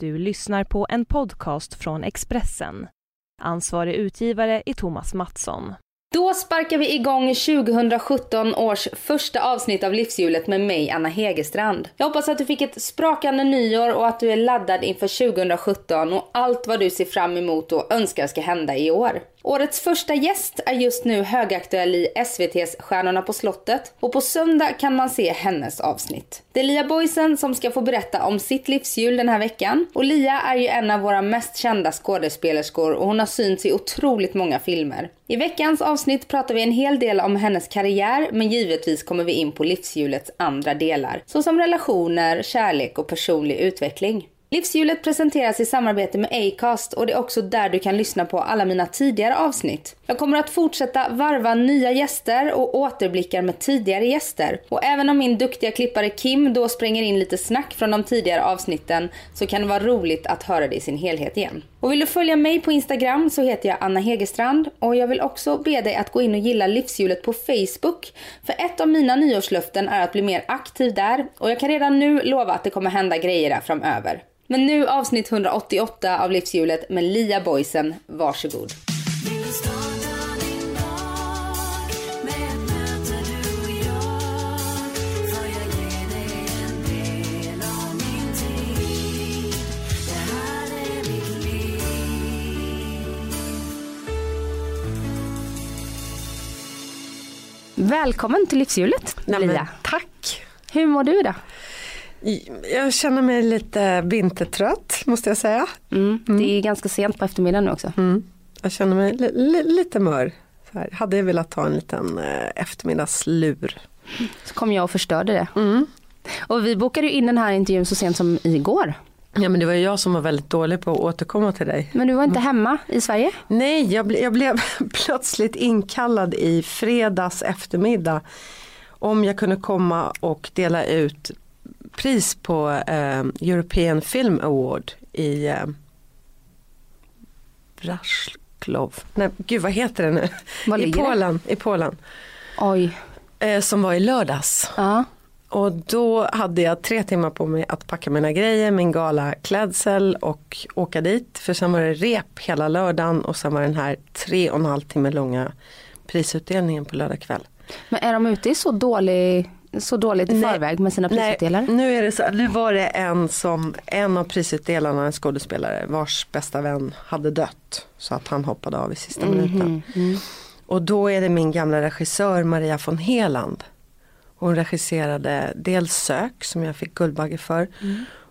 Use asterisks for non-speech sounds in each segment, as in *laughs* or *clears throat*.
Du lyssnar på en podcast från Expressen. Ansvarig utgivare är Thomas Mattsson. Då sparkar vi igång 2017 års första avsnitt av Livshjulet med mig, Anna Hegerstrand. Jag hoppas att du fick ett sprakande nyår och att du är laddad inför 2017 och allt vad du ser fram emot och önskar ska hända i år. Årets första gäst är just nu högaktuell i SVTs Stjärnorna på slottet och på söndag kan man se hennes avsnitt. Det är Lia Boysen som ska få berätta om sitt livshjul den här veckan och Lia är ju en av våra mest kända skådespelerskor och hon har synts i otroligt många filmer. I veckans avsnitt pratar vi en hel del om hennes karriär men givetvis kommer vi in på livshjulets andra delar såsom relationer, kärlek och personlig utveckling. Livshjulet presenteras i samarbete med Acast och det är också där du kan lyssna på alla mina tidigare avsnitt. Jag kommer att fortsätta varva nya gäster och återblickar med tidigare gäster. Och även om min duktiga klippare Kim då spränger in lite snack från de tidigare avsnitten så kan det vara roligt att höra det i sin helhet igen. Och vill du följa mig på Instagram så heter jag Anna Hegerstrand och jag vill också be dig att gå in och gilla livshjulet på Facebook. För ett av mina nyårslöften är att bli mer aktiv där och jag kan redan nu lova att det kommer hända grejer där framöver. Men nu avsnitt 188 av Livshjulet med Lia Boysen. Varsågod. Välkommen till Livshjulet Lia. tack. Hur mår du idag? Jag känner mig lite vintertrött måste jag säga. Mm, Det är ganska sent på eftermiddagen nu också. Mm. Jag känner mig li li lite mör. Så här. Hade jag velat ta en liten eh, eftermiddagslur. Så kom jag och förstörde det. Mm. Och vi bokade in den här intervjun så sent som igår. Ja men det var jag som var väldigt dålig på att återkomma till dig. Men du var inte hemma i Sverige? Nej, jag, ble, jag blev *laughs* plötsligt inkallad i fredags eftermiddag. Om jag kunde komma och dela ut pris på eh, European Film Award i eh, Brasklov. Nej, gud vad heter det nu? Var I ligger det? Polen, I Polen. Oj. Eh, som var i lördags. Ja. Och då hade jag tre timmar på mig att packa mina grejer, min galaklädsel och åka dit. För sen var det rep hela lördagen och sen var den här tre och en halv timme långa prisutdelningen på lördag kväll. Men är de ute i så, dålig, så dåligt i Nej. förväg med sina Nej, prisutdelare? nu är det så, nu var det en som, en av prisutdelarna, en skådespelare vars bästa vän hade dött. Så att han hoppade av i sista minuten. Mm. Och då är det min gamla regissör Maria von Heland. Hon regisserade dels Sök som jag fick Guldbagge för.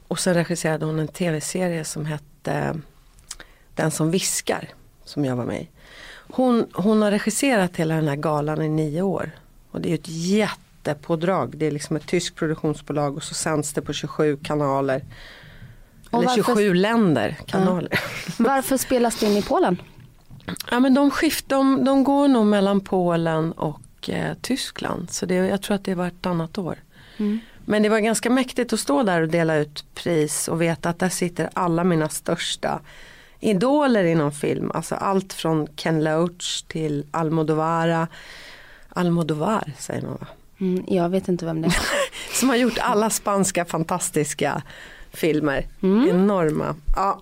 Och sen regisserade hon en tv-serie som hette Den som viskar. Som jag var med i. Hon, hon har regisserat hela den här galan i nio år. Och det är ju ett jättepådrag. Det är liksom ett tyskt produktionsbolag och så sänds det på 27 kanaler. Och Eller varför- 27 länder kanaler. *laughs* Varför spelas det in i Polen? Ja men de skift, de, de går nog mellan Polen och eh, Tyskland. Så det, jag tror att det var ett annat år. Men det var ganska mäktigt att stå där och dela ut pris och veta att där sitter alla mina största idoler inom film. Alltså allt från Ken Loach till Almodovara. Almodovar säger man va? Mm, jag vet inte vem det är. *laughs* Som har gjort alla spanska fantastiska filmer. Enorma. Ja.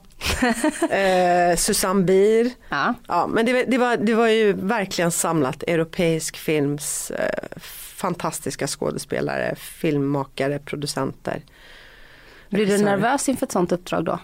*laughs* eh, Susanne Bier. Ja. Ja, men det, var- det, var, det var ju verkligen samlat europeisk films eh, fantastiska skådespelare, filmmakare, producenter. Blir du nervös inför ett sånt uppdrag då?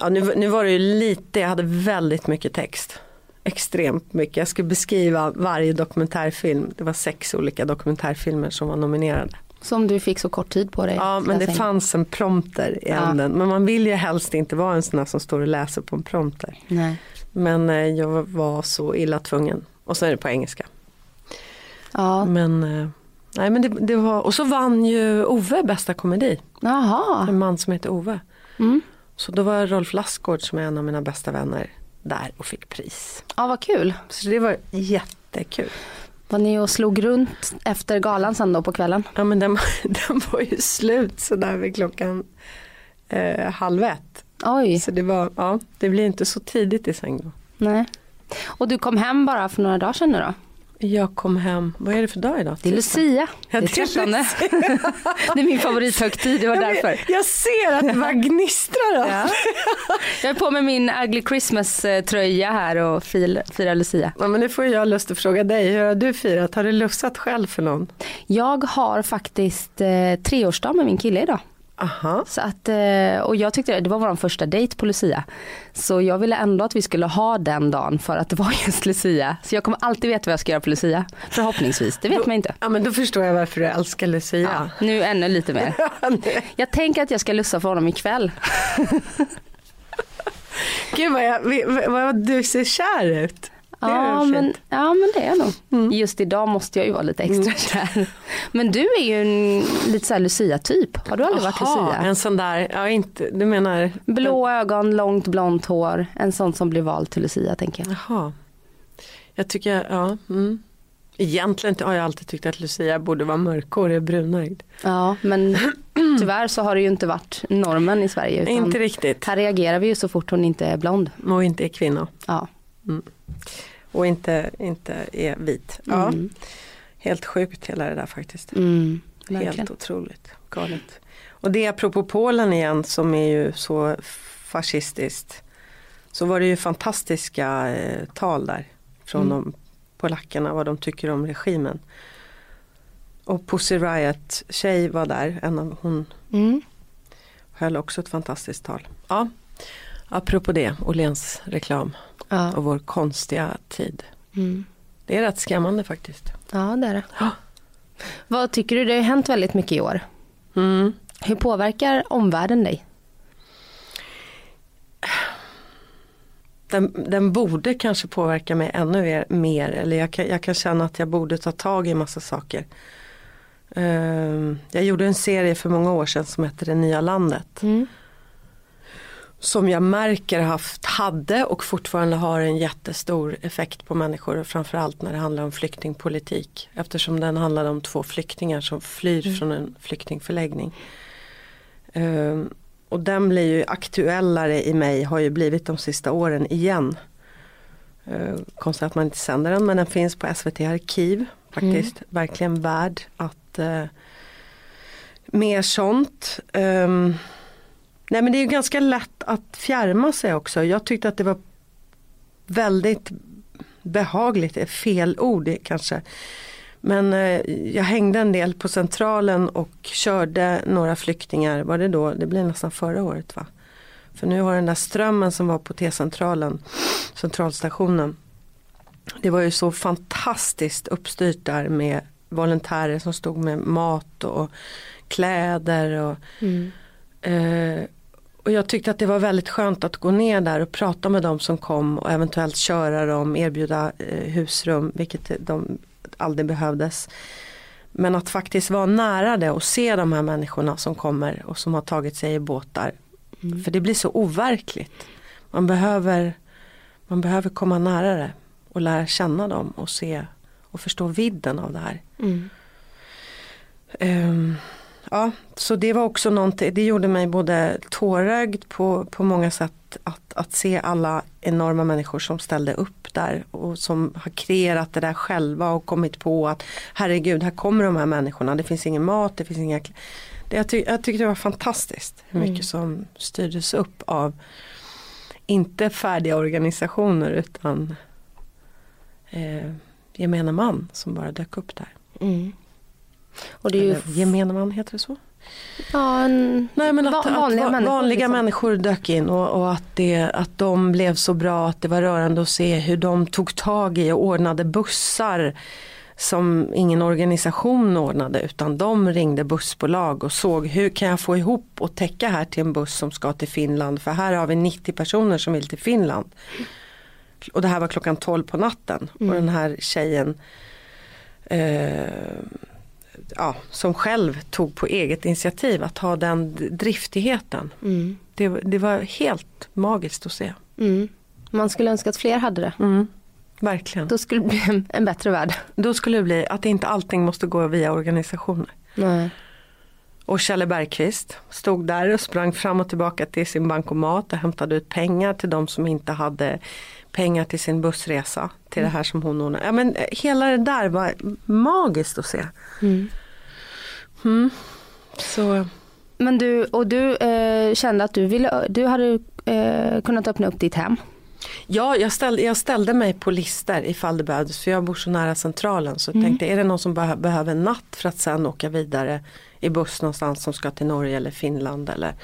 Ja, nu, nu var det ju lite, jag hade väldigt mycket text. Extremt mycket. Jag skulle beskriva varje dokumentärfilm. Det var sex olika dokumentärfilmer som var nominerade. Som du fick så kort tid på dig. Ja, men det in. fanns en prompter i Ja. änden. Men man vill ju helst inte vara en sån här som står och läser på en prompter. Nej. Men eh, jag var så illa tvungen. Och så är det på engelska. Ja. Men, eh, nej, men det, det var, och så vann ju Ove bästa komedi. Jaha. En man som heter Ove. Mm. Så då var Rolf Lassgård som är en av mina bästa vänner där och fick pris. Ja, vad kul. Så det var jättekul. Var ni och slog runt efter galan sen då på kvällen? Ja men den, *laughs* den var ju slut så där vid klockan eh, halv ett. Oj. Så det var, ja det blir inte så tidigt i säng då. Nej. Och du kom hem bara för några dagar sedan nu då? Jag kom hem, vad är det för dag idag? Det är Lucia. Det är det är 13. Lucia. *laughs* det är min favorithögtid, det var därför. Jag ser att det bara gnistrar. Ja. Jag är på med min Ugly Christmas-tröja här och firar Lucia. Ja, men nu får jag lust att fråga dig, hur har du firat? Har du lussat själv för någon? Jag har faktiskt eh, treårsdag med min kille idag. Aha. Så att, eh, och jag tyckte det var vår första dejt på Lucia. Så jag ville ändå att vi skulle ha den dagen för att det var just Lucia. Så jag kommer alltid veta vad jag ska göra på Lucia. Förhoppningsvis, det vet man inte. Ja men då förstår jag varför du älskar Lucia. Ja, nu ännu lite mer. *laughs* Jag tänker att jag ska lussa för honom ikväll. *laughs* Gud vad, jag, vad du ser kär ut. Ja men, ja men det är jag nog. Just idag måste jag ju vara lite extra kär. Men du är ju en lite såhär Lucia-typ. Har du aldrig varit Jaha, Lucia? en sån där, ja inte, du menar? Blå ögon, långt blont hår. En sån som blir vald till Lucia tänker jag. Jaha. Jag tycker, ja. Mm. Egentligen har jag alltid tyckt att Lucia borde vara mörkhårig och brunögd. Ja men *clears throat* tyvärr så har det ju inte varit normen i Sverige. Inte riktigt. Här reagerar vi ju så fort hon inte är blond. Och inte är kvinna. Ja. Och inte, inte är vit. Ja, Mm. helt sjukt hela det där faktiskt. Mm. Helt otroligt galet. Och det apropå Polen igen som är ju så fascistiskt. Så var det ju fantastiska eh, tal där från Mm. de polackerna vad de tycker om regimen. Och Pussy Riot tjej var där, en av hon Mm. höll också ett fantastiskt tal. Ja, apropå det, Åhléns reklam Ja. och vår konstiga tid. Mm. Det är rätt skrämmande faktiskt. ja det är det. Ja. Vad tycker du? Det har ju hänt väldigt mycket i år. Mm. Hur påverkar omvärlden dig? Den, den borde kanske påverka mig ännu mer, mer eller jag kan, jag kan känna att jag borde ta tag i massa saker. Ehm, jag gjorde en serie för många år sedan som hette Det nya landet. Mm. Som jag märker haft, hade och fortfarande har en jättestor effekt på människor. och Framförallt när det handlar om flyktingpolitik. Eftersom den handlar om två flyktingar som flyr från en flyktingförläggning. Ehm, och den blir ju aktuellare i mig, har ju blivit de sista åren igen. Uh, konstigt att man inte sänder den men den finns på SVT Arkiv faktiskt. Verkligen värd att uh, mer sånt. Ehm, nej men det är ju ganska lätt att fjärma sig också. Jag tyckte att det var väldigt behagligt, fel ord kanske. Men eh, jag hängde en del på centralen och körde några flyktingar, var det då? Det blir nästan förra året va? För nu har den där strömmen som var på T-centralen, centralstationen. Det var ju så fantastiskt uppstyrt där med volontärer som stod med mat och kläder och Mm. Eh, och jag tyckte att det var väldigt skönt att gå ner där och prata med dem som kom och eventuellt köra dem, erbjuda eh, husrum, vilket de aldrig behövdes. Men att faktiskt vara nära det och se de här människorna som kommer och som har tagit sig i båtar. För det blir så overkligt. Man behöver, man behöver komma nära det och lära känna dem och se och förstå vidden av det här. Mm. Ehm, ja, så det var också någonting, det gjorde mig både tårögd på, på många sätt att, att se alla enorma människor som ställde upp där och som har kreerat det där själva och kommit på att herregud, här kommer de här människorna, det finns ingen mat, det finns inga det, jag, ty, jag tyckte det var fantastiskt hur mycket som styrdes upp av inte färdiga organisationer utan eh, gemene man som bara dök upp där. Mm. Och det är ju Eller, gemene man, heter det så? ja, en, Nej men att, Va- att vanliga va- människor, vanliga liksom. människor dök in och, och att, det, att de blev så bra att det var rörande att se hur de tog tag i och ordnade bussar som ingen organisation ordnade utan de ringde bussbolag och såg hur kan jag få ihop och täcka här till en buss som ska till Finland för här har vi 90 personer som vill till Finland. Och det här var klockan 12 på natten och den här tjejen eh, ja, som själv tog på eget initiativ att ha den driftigheten. mm. Det, det var helt magiskt att se. Mm. Man skulle önska att fler hade det. Mm, verkligen. Då skulle det bli en, en bättre värld. Då skulle det bli att inte allting måste gå via organisationer. Nej. Och Kjelle Bergqvist stod där och sprang fram och tillbaka till sin bankomat och hämtade ut pengar till de som inte hade pengar till sin bussresa. Till det här som hon ordnade. Ja, men eh, hela det där var magiskt att se. Mm. Mm. Så Men du, och du eh, kände att du ville, du hade eh, kunnat öppna upp ditt hem. Ja, jag ställde, jag ställde mig på listor ifall det behövdes för jag bor så nära centralen så Mm. tänkte är det någon som beh- behöver en natt för att sen åka vidare i buss någonstans som ska till Norge eller Finland eller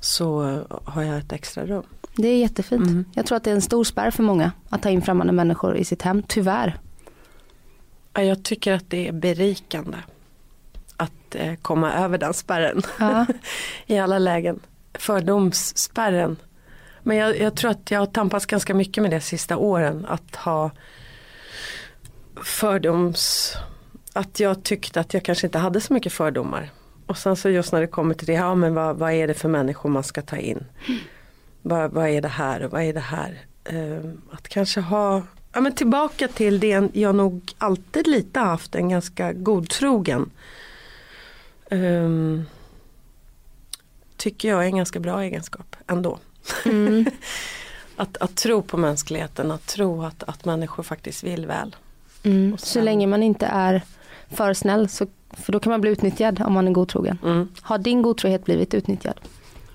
så eh, har jag ett extra rum. Det är jättefint. Mm. Jag tror att det är en stor spärr för många att ta in främmande människor i sitt hem, tyvärr. Ja, Jag tycker att det är berikande att eh, komma över den spärren Ja. *laughs* i alla lägen. Fördomsspärren. Men jag, jag tror att jag har tampats ganska mycket med det sista åren. Att ha fördoms... Att jag tyckte att jag kanske inte hade så mycket fördomar. Och sen så just när det kommer till det, ja men vad, vad är det för människor man ska ta in? Vad, vad är det här och vad är det här? Eh, att kanske ha, ja men tillbaka till det jag nog alltid lite haft, en ganska godtrogen. Um, tycker jag är en ganska bra egenskap ändå. Mm. *laughs* Att, att tro på mänskligheten, att tro att, att människor faktiskt vill väl. Mm. Så länge man inte är för snäll, så, för då kan man bli utnyttjad om man är godtrogen. Mm. Har din godtrohet blivit utnyttjad?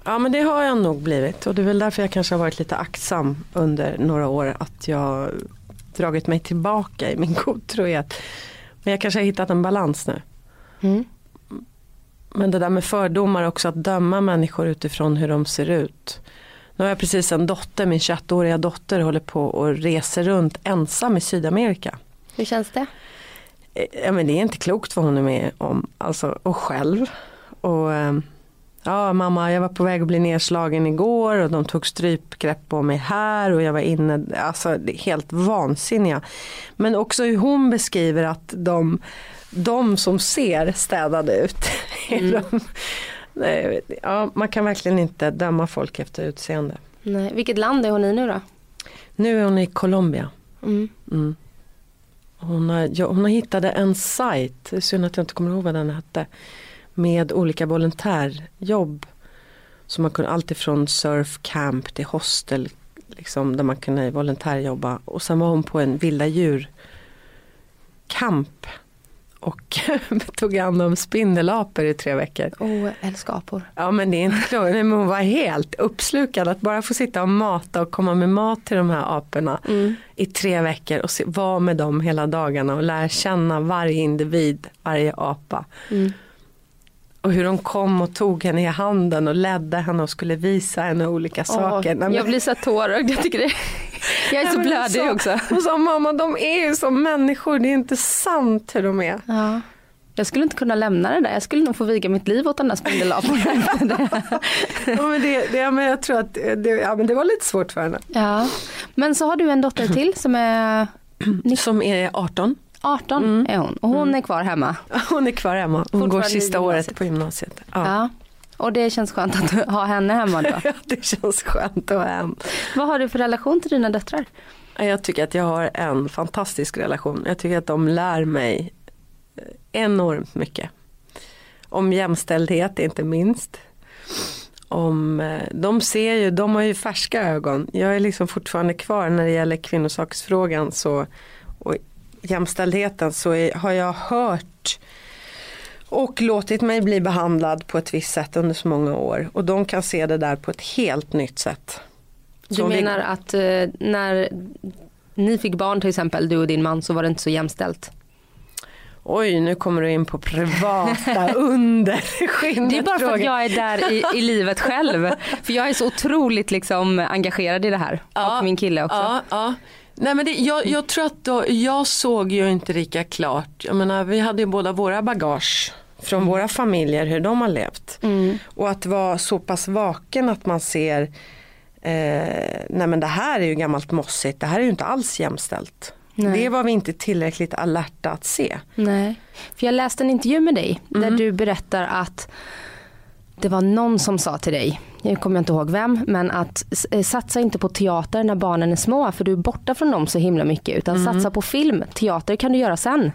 Ja men det har jag nog blivit och det är väl därför jag kanske har varit lite aktsam under några år att jag dragit mig tillbaka i min *laughs* godtrohet. Men jag kanske har hittat en balans nu. Mm. Men det där med fördomar också, att döma människor utifrån hur de ser ut. Nu har jag precis en dotter, min 21-åriga dotter håller på och reser runt ensam i Sydamerika. Hur känns det? Eh, Ja, men det är inte klokt vad hon är med om. Alltså, och själv. Och, eh, ja, mamma, jag var på väg att bli nedslagen igår och de tog strypgrepp på mig här och jag var inne, alltså helt vansinniga. Men också hur hon beskriver att de, de som ser städade ut. *laughs* är de, nej, ja, man kan verkligen inte döma folk efter utseende. Nej. Vilket land är hon i nu då? Nu är hon i Colombia. Mm. Mm. Hon, har, ja, hon har hittade en sajt, synd att jag inte kommer ihåg vad den hette, med olika volontärjobb. Så man kunde allt ifrån surfcamp till hostel, liksom, där man kunde volontärjobba. Och sen var hon på en vilda djur kamp och *laughs* tog hand om spindelapor i tre veckor. Jag älskar apor. Ja men det är inte klokt, men hon var helt uppslukad att bara få sitta och mata och komma med mat till de här aporna Mm. i tre veckor och se, vara med dem hela dagarna och lära känna varje individ, varje apa. Mm. Och hur de kom och tog henne i handen och ledde henne och skulle visa henne olika saker. Nej, men- jag blir så tårögd, jag tycker det. Jag är Nej, så blödig så- också. Hon sa mamma de är ju som människor, det är inte sant hur de är. Ja. Jag skulle inte kunna lämna det där, jag skulle nog få viga mitt liv åt den där spindelapan. *laughs* Ja, men det, det, ja, men jag tror att det, ja, men det var lite svårt för henne. ja. Men så har du en dotter till som är Som är 18. 18 Mm. är hon och hon är kvar hemma. *laughs* Hon är kvar hemma. Hon går sista året på gymnasiet. Ja. Ja. Och det känns skönt att ha henne hemma då. *laughs* Ja, det känns skönt att ha en. Vad har du för relation till dina döttrar? Jag tycker att jag har en fantastisk relation. Jag tycker att de lär mig enormt mycket. Om jämställdhet inte minst. Om, eh, de ser ju, de har ju färska ögon. Jag är liksom fortfarande kvar när det gäller kvinnosaksfrågan så, jämställdheten så är, har jag hört och låtit mig bli behandlad på ett visst sätt under så många år. Och de kan se det där på ett helt nytt sätt. Du Så om vi- menar att eh, när ni fick barn till exempel, du och din man, så var det inte så jämställt? Oj, nu kommer du in på privata *laughs* under skinnet Det är bara för att jag är där i, i livet själv. För jag är så otroligt liksom engagerad i det här. Ja, och min kille också. Ja, ja. Nej, men det, jag, jag tror att då, jag såg ju inte lika klart. Jag menar, vi hade ju båda våra bagage från våra familjer, hur de har levt. Mm. Och att vara så pass vaken att man ser, eh, nej men det här är ju gammalt mossigt, det här är ju inte alls jämställt. Nej. Det var vi inte tillräckligt alerta att se. Nej. För jag läste en intervju med dig där Mm. du berättar att det var någon som sa till dig, jag kommer inte ihåg vem, men att eh, satsa inte på teater när barnen är små för du är borta från dem så himla mycket utan Mm. satsa på film. Teater kan du göra sen.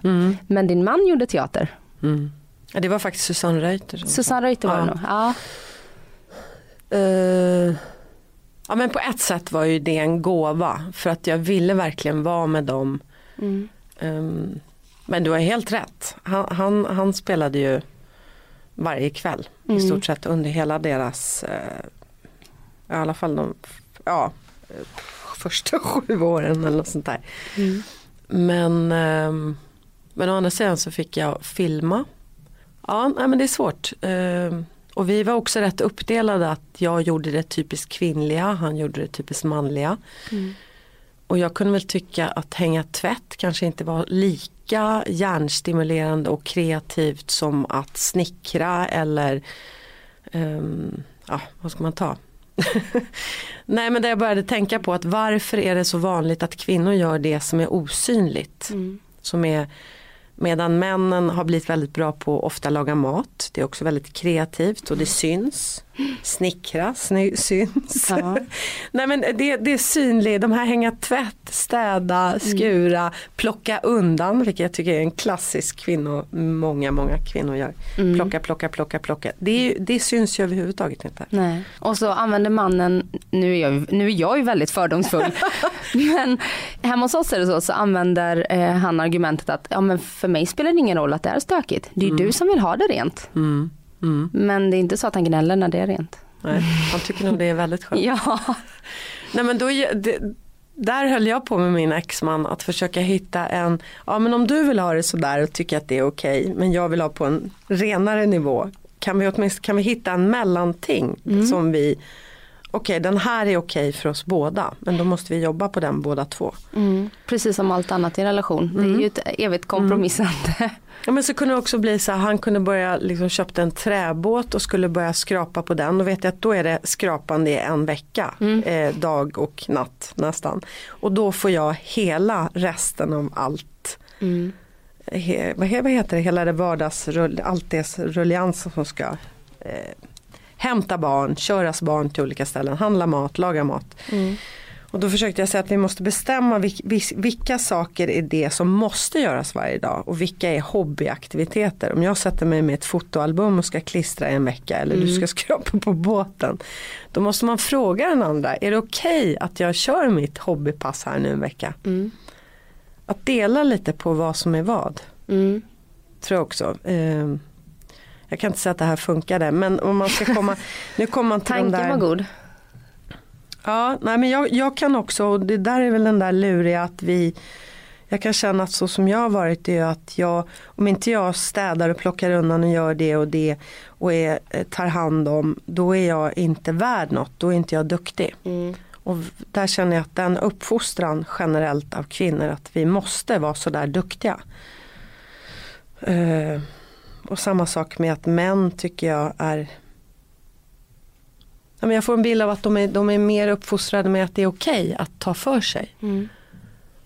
Men din man gjorde teater. Mm. Ja, det var faktiskt Susanne Reuter. Susanne Reuter var det Ja. nog. Ja. Eh, ja men på ett sätt var ju det en gåva för att jag ville verkligen vara med dem. Mm. Ehm, men du har helt rätt. Han, han, han spelade ju varje kväll i Mm. stort sett under hela deras, eh, i alla fall de ja, eh, första *laughs* sju åren eller något sånt där. Mm. Men, ehm, men å andra sidan så fick jag filma. Ja, nej, men det är svårt. Ehm, och vi var också rätt uppdelade att jag gjorde det typiskt kvinnliga, han gjorde det typiskt manliga. Mm. Och jag kunde väl tycka att hänga tvätt kanske inte var lika hjärnstimulerande och kreativt som att snickra eller ehm, ja, vad ska man ta? *laughs* Nej men det jag började tänka på att varför är det så vanligt att kvinnor gör det som är osynligt. Mm. Som är, medan männen har blivit väldigt bra på att ofta laga mat. Det är också väldigt kreativt och det syns. Snickra sny, syns. Ja. *laughs* Nej men det, det är synligt, de här hänga tvätt, städa, skura, plocka undan. Vilket jag tycker är en klassisk kvinno, många många kvinnor gör. Mm. Plocka, plocka, plocka, plocka. Det, det syns ju överhuvudtaget inte. Nej. Och så använder mannen, nu är jag, nu är jag ju väldigt fördomsfull, *laughs* men hemma hos oss är det så, så använder eh, han argumentet att ja, men för mig spelar det ingen roll att det är stökigt. Det är ju du som vill ha det rent. Mm. Mm. Men det är inte så att han gnäller när det är rent. Nej, han tycker nog det är väldigt skönt. *laughs* Ja. Nej men då, det, där höll jag på med min exman att försöka hitta en, ja men om du vill ha det sådär och tycker att det är okej men jag vill ha på en renare nivå. Kan vi åtminstone kan vi hitta en mellanting som vi, okej den här är okej för oss båda men då måste vi jobba på den båda två. Mm. Precis som allt annat i en relation. Det är ju ett evigt kompromissande. Ja men så kunde det också bli så här, han kunde börja liksom köpte en träbåt och skulle börja skrapa på den. Då vet jag att då är det skrapande i en vecka, eh, dag och natt nästan. Och då får jag hela resten av allt. Mm. He- vad heter det, hela det vardagsrull, allt det rullians som ska eh, hämta barn, köras barn till olika ställen, handla mat, laga mat. Mm. Och då försökte jag säga att vi måste bestämma vilka saker är det som måste göras varje dag och vilka är hobbyaktiviteter. Om jag sätter mig med ett fotoalbum och ska klistra i en vecka eller du ska skrapa på båten. Då måste man fråga den andra, är det okej att jag kör mitt hobbypass här nu en vecka? Mm. Att dela lite på vad som är vad. Mm. Tror jag också. Eh, jag kan inte säga att det här funkade men om man ska komma, *laughs* nu kommer man till de Tanken där. var god. Ja, nej men jag, jag kan också, och det där är väl den där luriga att vi jag kan känna att så som jag har varit är att jag, om inte jag städar och plockar undan och gör det och det och är, eh, tar hand om, då är jag inte värd något, då är inte jag duktig. Mm. Och där känner jag att den uppfostran generellt av kvinnor att vi måste vara sådär duktiga. Eh, och samma sak med att män tycker jag är Ja, men jag får en bild av att de är, de är mer uppfostrade med att det är okej att ta för sig. Mm.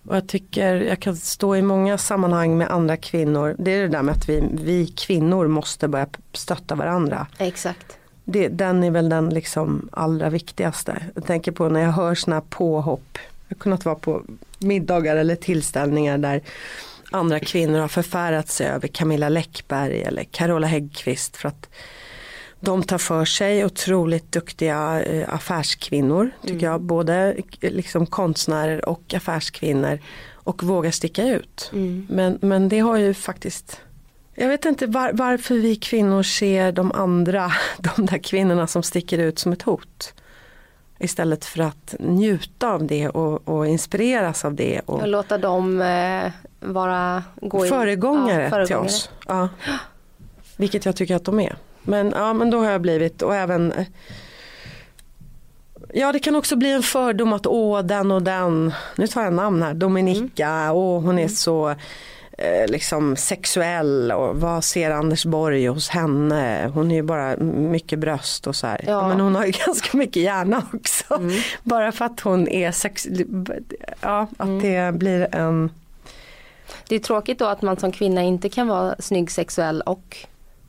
Och jag tycker jag kan stå i många sammanhang med andra kvinnor. Det är det där med att vi, vi kvinnor måste börja stötta varandra. Exakt. Det, den är väl den liksom allra viktigaste. Jag tänker på när jag hör sådana påhopp. Jag har kunnat vara på middagar eller tillställningar där andra kvinnor har förfärat sig över Camilla Läckberg eller Carola Häggkvist för att de tar för sig otroligt duktiga eh, affärskvinnor tycker jag. Både eh, liksom konstnärer och affärskvinnor och vågar sticka ut. Mm. Men, men det har ju faktiskt jag vet inte var, varför vi kvinnor ser de andra, *laughs* de där kvinnorna som sticker ut som ett hot. Istället för att njuta av det och, och inspireras av det. Och Och låta dem eh, vara gå in- föregångare, ja, till föregångare. oss. Ja. Vilket jag tycker att de är. Men, ja, men då har jag blivit och även eh, Ja det kan också bli en fördom att åh den och den, nu tar jag namn här, Dominika, Mm. åh hon är så eh, liksom sexuell och vad ser Anders Borg hos henne? Hon är ju bara mycket bröst och så här. Ja. Men hon har ju *laughs* ganska mycket hjärna också. *laughs* Bara för att hon är sex, ja att det blir en Det är tråkigt då att man som kvinna inte kan vara snygg, sexuell och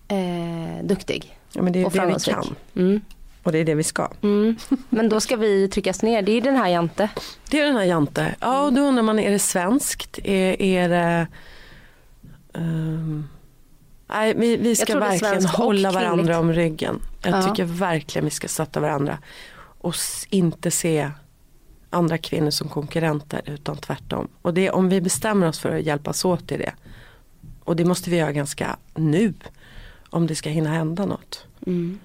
eh, duktig. Ja men det är och det vi kan. Mm. Och det är det vi ska. Mm. Men då ska vi tryckas ner. Det är den här Jante. Det är den här Jante. Ja och då undrar man, är det svenskt? Är, är det... ehm, Nej, vi, vi ska verkligen hålla varandra om ryggen. Jag Ja. tycker verkligen vi ska stötta varandra. Och inte se andra kvinnor som konkurrenter utan tvärtom. Och det, om vi bestämmer oss för att hjälpas åt i det. Och det måste vi göra ganska nu. Om det ska hinna hända något. Mm.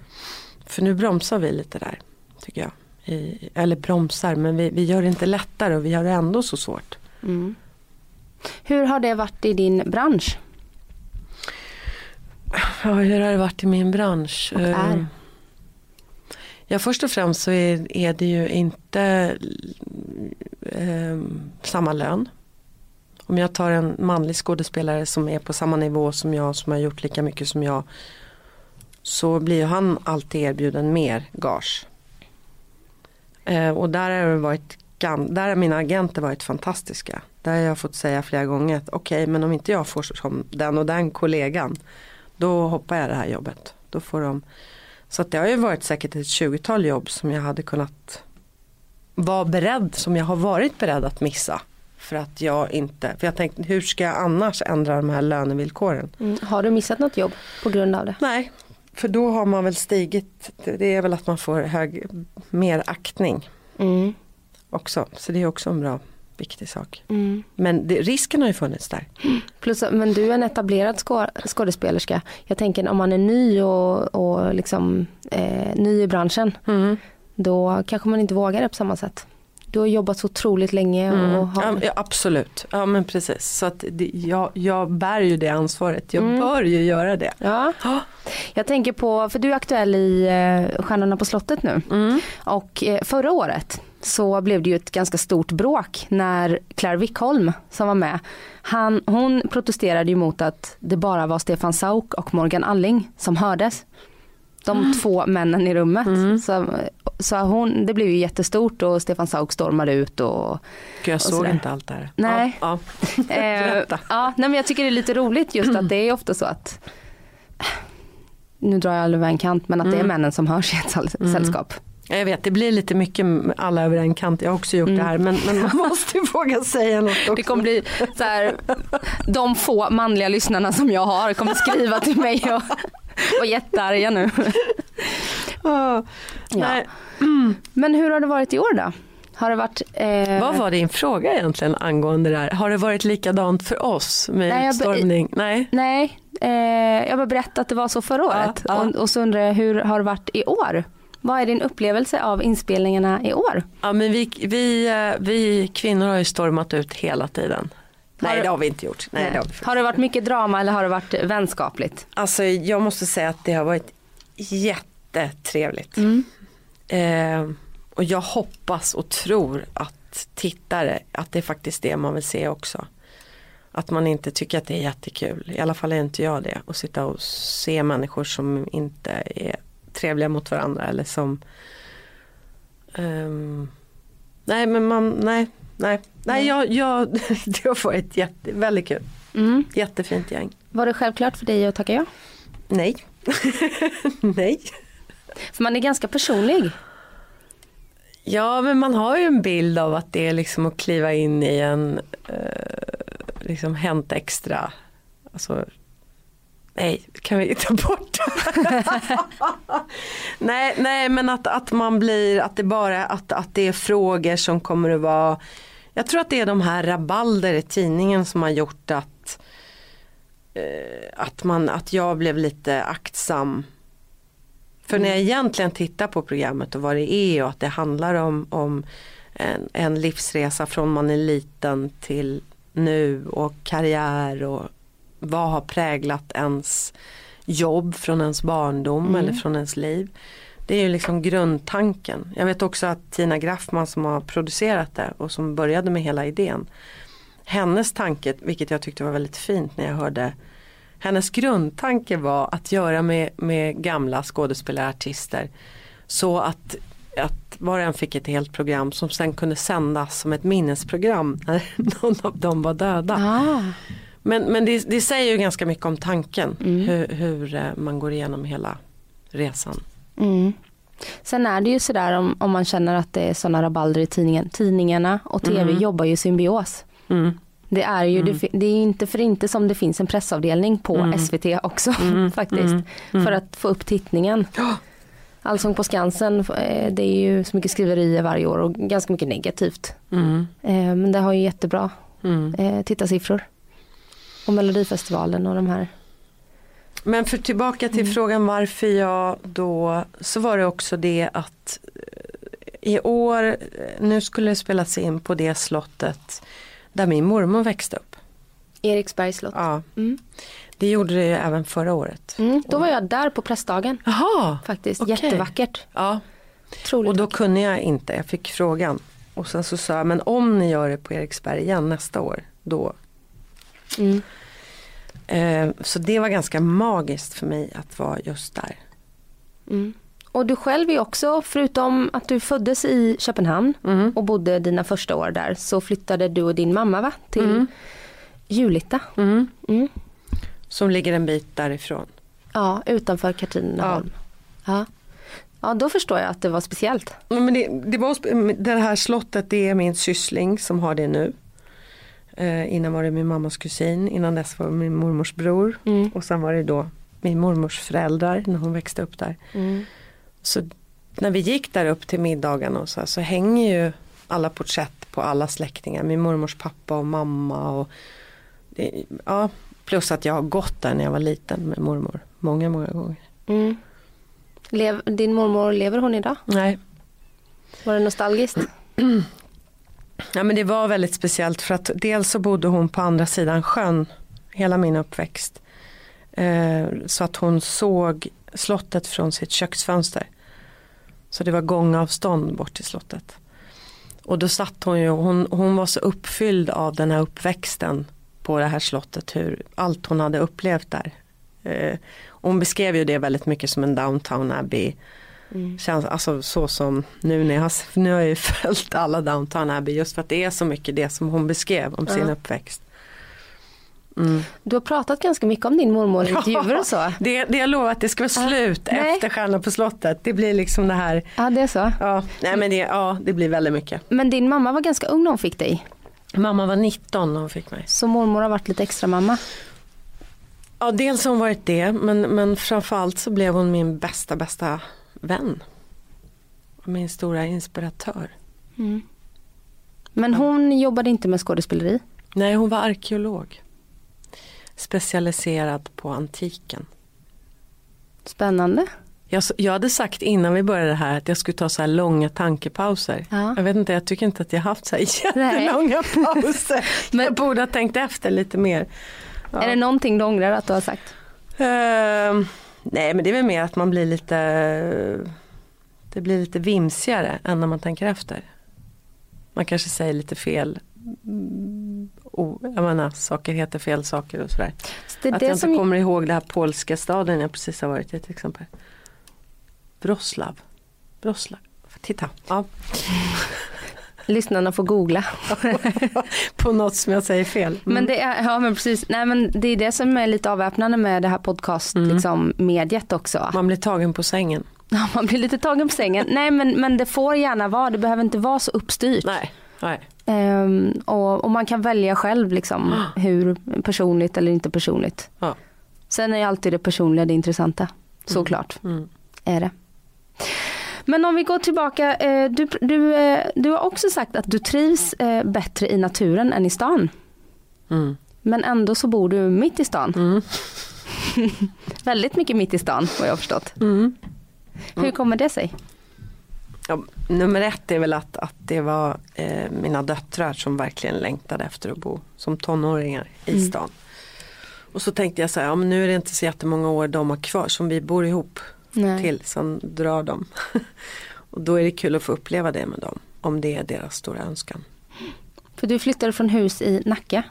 För nu bromsar vi lite där. Tycker jag. I, eller bromsar men vi, vi gör det inte lättare och vi gör det ändå så svårt. Mm. Hur har det varit i din bransch? Ja, hur har det varit i min bransch? Och är? Eh, Ja, först och främst så är, är det ju inte eh, samma lön. Om jag tar en manlig skådespelare som är på samma nivå som jag, som har gjort lika mycket som jag. Så blir han alltid erbjuden mer gage. Eh, och där har, det varit, gam- där har mina agenter varit fantastiska. Där har jag fått säga flera gånger att okej, men om inte jag får som den och den kollegan då hoppar jag det här jobbet. Då får de. Så att det har ju varit säkert ett 20-tal jobb som jag hade kunnat vara beredd, som jag har varit beredd att missa. För att jag inte, för jag tänkte hur ska jag annars ändra de här lönevillkoren? Mm. Har du missat något jobb på grund av det? Nej, för då har man väl stigit, det är väl att man får hög, mer aktning Mm. Också. Så det är också en bra, viktig sak. Mm. Men det, risken har ju funnits där. Plus, men du är en etablerad skå- skådespelerska. Jag tänker om man är ny och, och liksom, eh, ny i branschen. Då kanske man inte vågar det på samma sätt. Du har jobbat så otroligt länge. Och Mm. har, Ja, absolut, ja men precis. Så att det, jag, jag bär ju det ansvaret, jag Mm. bör ju göra det. Ja. Jag tänker på, för du är aktuell i eh, Stjärnorna på slottet nu. Mm. Och eh, förra året så blev det ju ett ganska stort bråk när Claire Wickholm som var med, han, hon protesterade ju mot att det bara var Stefan Sauk och Morgan Alling som hördes. De två männen i rummet. Så, så hon, det blev ju jättestort och Stefan Sauk stormade ut och Gud, jag såg inte allt det här. Nej. Ja, *laughs* Eh, Berätta. ja, nej men jag tycker det är lite roligt just att det är ofta så att *clears throat* nu drar jag över en kant men att det är männen som hörs i ett säll- sällskap. ja. Jag vet, det blir lite mycket alla över en kant. Jag har också gjort det här. Men, men man *laughs* måste ju våga säga något också. Det kommer bli så här, de få manliga lyssnarna som jag har kommer skriva till mig och vara jättearga nu. Ja. Ja. Nej. Men hur har det varit i år då? Har det varit... Eh, Vad var din fråga egentligen angående det här? Har det varit likadant för oss med Nej, jag be- utstormning? Nej. Nej, eh, jag bara berättade att det var så förra året. ja. Och, och så undrar jag hur har det varit i år? Vad är din upplevelse av inspelningarna i år? Ja, men vi, vi, eh, vi kvinnor har ju stormat ut hela tiden. Nej det har vi inte gjort. Nej, det har vi Har det varit mycket drama eller har det varit vänskapligt? Alltså jag måste säga att det har varit jättetrevligt. Mm. Eh, och jag hoppas och tror att tittare, att det är faktiskt det man vill se också. Att man inte tycker att det är jättekul, i alla fall är inte jag det. Att sitta och se människor som inte är trevliga mot varandra eller som ehm, Nej men man, nej, nej, nej jag, jag, *laughs* det har varit jätte, väldigt kul. Mm. Jättefint gäng. Var det självklart för dig att tacka ja? Nej. *laughs* nej. För man är ganska personlig. Ja men man har ju en bild av att det är liksom att kliva in i en eh, liksom Hänt Extra. Alltså, nej, kan vi ta bort *laughs* nej, nej men att, att man blir, att det bara att, att det är frågor som kommer att vara Jag tror att det är de här rabalder i tidningen som har gjort att eh, att, man, att jag blev lite aktsam. För när jag egentligen tittar på programmet och vad det är och att det handlar om, om en, en livsresa från man är liten till nu och karriär och vad har präglat ens jobb från ens barndom eller från ens liv. Det är ju liksom grundtanken. Jag vet också att Tina Graffman som har producerat det och som började med hela idén. Hennes tanke, vilket jag tyckte var väldigt fint när jag hörde hennes grundtanke var att göra med, med gamla skådespelarartister så att, att var och en fick ett helt program som sen kunde sändas som ett minnesprogram när *laughs* någon av dem var döda. Ah. Men, men det, det säger ju ganska mycket om tanken Mm. hur, hur eh, man går igenom hela resan. Mm. Sen är det ju sådär om, om man känner att det är sådana rabalder i tidningen. Tidningarna och tv Mm. jobbar ju i symbios. Mm. Det är ju det, det är inte för inte som det finns en pressavdelning på SVT också *laughs* faktiskt. För att få upp tittningen. Allsång på Skansen, eh, det är ju så mycket skriverier varje år och ganska mycket negativt. Mm. Eh, Men det har ju jättebra Mm. tittarsiffror. Och Melodifestivalen och de här. Men för tillbaka till frågan varför jag då, så var det också det att eh, i år, eh, nu skulle det spelas in på det slottet där min mormor växte upp. Eriksbergs slott. Ja, Mm. det gjorde det ju även förra året. Mm, då var jag där på pressdagen Jaha, faktiskt. Okej. Jättevackert. ja. Otroligt Och då vackert. kunde jag inte, jag fick frågan. Och sen så sa jag, men om ni gör det på Eriksberg igen nästa år, då. Mm. Eh, så det var ganska magiskt för mig att vara just där. Mm. Och du själv är också, förutom att du föddes i Köpenhamn Mm. och bodde dina första år där, så flyttade du och din mamma va? till Mm. Julita. Mm. Mm. Som ligger en bit därifrån. Ja, utanför Katrineholm. Ja. ja, då förstår jag att det var speciellt. Ja, Men det, det, var, det här slottet det är min syssling som har det nu. Eh, innan var det min mammas kusin, innan dess var det min mormors bror. Mm. Och sen var det då min mormors föräldrar när hon växte upp där. Mm. Så när vi gick där upp till middagarna och så, så hänger ju alla porträtt på alla släktingar. Min mormors pappa och mamma. Och det, ja, plus att jag har gått där när jag var liten med mormor. Många, många gånger. Mm. Lev, din mormor, lever hon idag? Nej, Var det nostalgiskt? *clears throat* Ja men det var väldigt speciellt för att dels så bodde hon på andra sidan sjön hela min uppväxt. Eh, så att hon såg slottet från sitt köksfönster. Så det var gångavstånd bort till slottet. Och då satt hon ju, hon, hon var så uppfylld av den här uppväxten på det här slottet, hur allt hon hade upplevt där. Eh, hon beskrev ju det väldigt mycket som en downtown Abbey Känns, alltså så som nu när jag har, nu har jag ju *laughs* följt alla Downton Abbey just för att det är så mycket det som hon beskrev om sin uppväxt. Mm. Du har pratat ganska mycket om din mormor i *laughs* intervjuer och så. Det, det jag lovar att det ska vara slut nej. efter Stjärna på slottet. Det blir liksom det här, Ja, det är så. ja, nej men det, ja, det blir väldigt mycket. Men din mamma var ganska ung när hon fick dig. Mamma var 19 när hon fick mig. Så mormor har varit lite extra mamma. Ja, dels har hon varit det, men, men framförallt så blev hon min bästa, bästa vän. Min stora inspiratör. Men hon jobbade inte med skådespeleri. Nej, hon var arkeolog. Specialiserad på antiken. Spännande. Jag, jag hade sagt innan vi började här att jag skulle ta så här långa tankepauser. Ja. Jag vet inte, jag tycker inte att jag haft så här *laughs* Nej. jättelånga pauser. *laughs* Men- Jag borde ha tänkt efter lite mer. Ja. Är det någonting du ångrar att du har sagt? Ehm, nej men det är väl mer att man blir lite Det blir lite vimsigare än när man tänker efter. Man kanske säger lite fel oh, Jag menar saker heter fel saker och sådär. Det är att det jag inte som... kommer ihåg den här polska staden jag precis har varit i till exempel. Wroclaw. Wroclaw. Titta. Ja. Lyssnarna får googla. *laughs* På något som jag säger fel. Mm. Men det är, ja men precis, nej men det är det som är lite avväpnande med det här podcast, Mm. liksom mediet också. Man blir tagen på sängen. *laughs* Ja, Man blir lite tagen på sängen. Nej men, men det får gärna vara, det behöver inte vara så uppstyrt. Nej. Nej. Ehm, och, och man kan välja själv liksom hur personligt eller inte personligt. Ja. Sen är alltid det personliga det intressanta. Såklart Mm. är det. Men om vi går tillbaka, eh, du, du, eh, du har också sagt att du trivs eh, bättre i naturen än i stan. Mm. Men ändå så bor du mitt i stan. Mm. *laughs* Väldigt mycket mitt i stan vad jag har förstått. Mm. Hur kommer det sig? Ja, nummer ett är väl att, att det var eh, mina döttrar som verkligen längtade efter att bo som tonåringar i Mm. stan. Och så tänkte jag så här, ja, nu är det inte så jättemånga år de har kvar som vi bor ihop Nej. till, sen drar de. *laughs* och då är det kul att få uppleva det med dem, om det är deras stora önskan. För du flyttade från hus i Nacka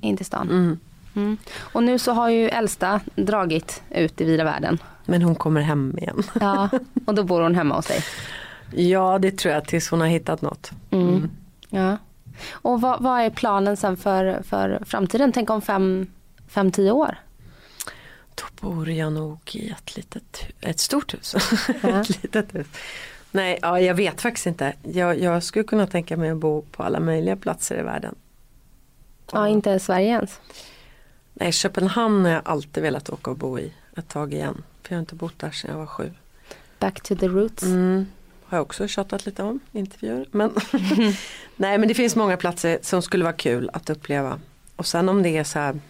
in till stan. Mm. Mm. Och nu så har ju äldsta dragit ut i vida världen. Men hon kommer hem igen. *laughs* Ja, och då bor hon hemma hos dig. ja, det tror jag tills hon har hittat något. Mm. Ja. Och vad, vad är planen sen för, för framtiden? Tänk om fem, fem, tio år? Då bor jag nog i ett litet, ett stort hus. *laughs* Ja. ett litet hus. Nej, ja, jag vet faktiskt inte. Jag, jag skulle kunna tänka mig att bo på alla möjliga platser i världen. Ja, inte Sverige ens. Nej, Köpenhamn har jag alltid velat åka och bo i ett tag igen. För jag har inte bott där sedan jag var sju. Back to the roots. Mm. Har jag också tjatat lite om intervjuer. Men *laughs* *laughs* Nej men det finns många platser som skulle vara kul att uppleva. Och sen om det är så här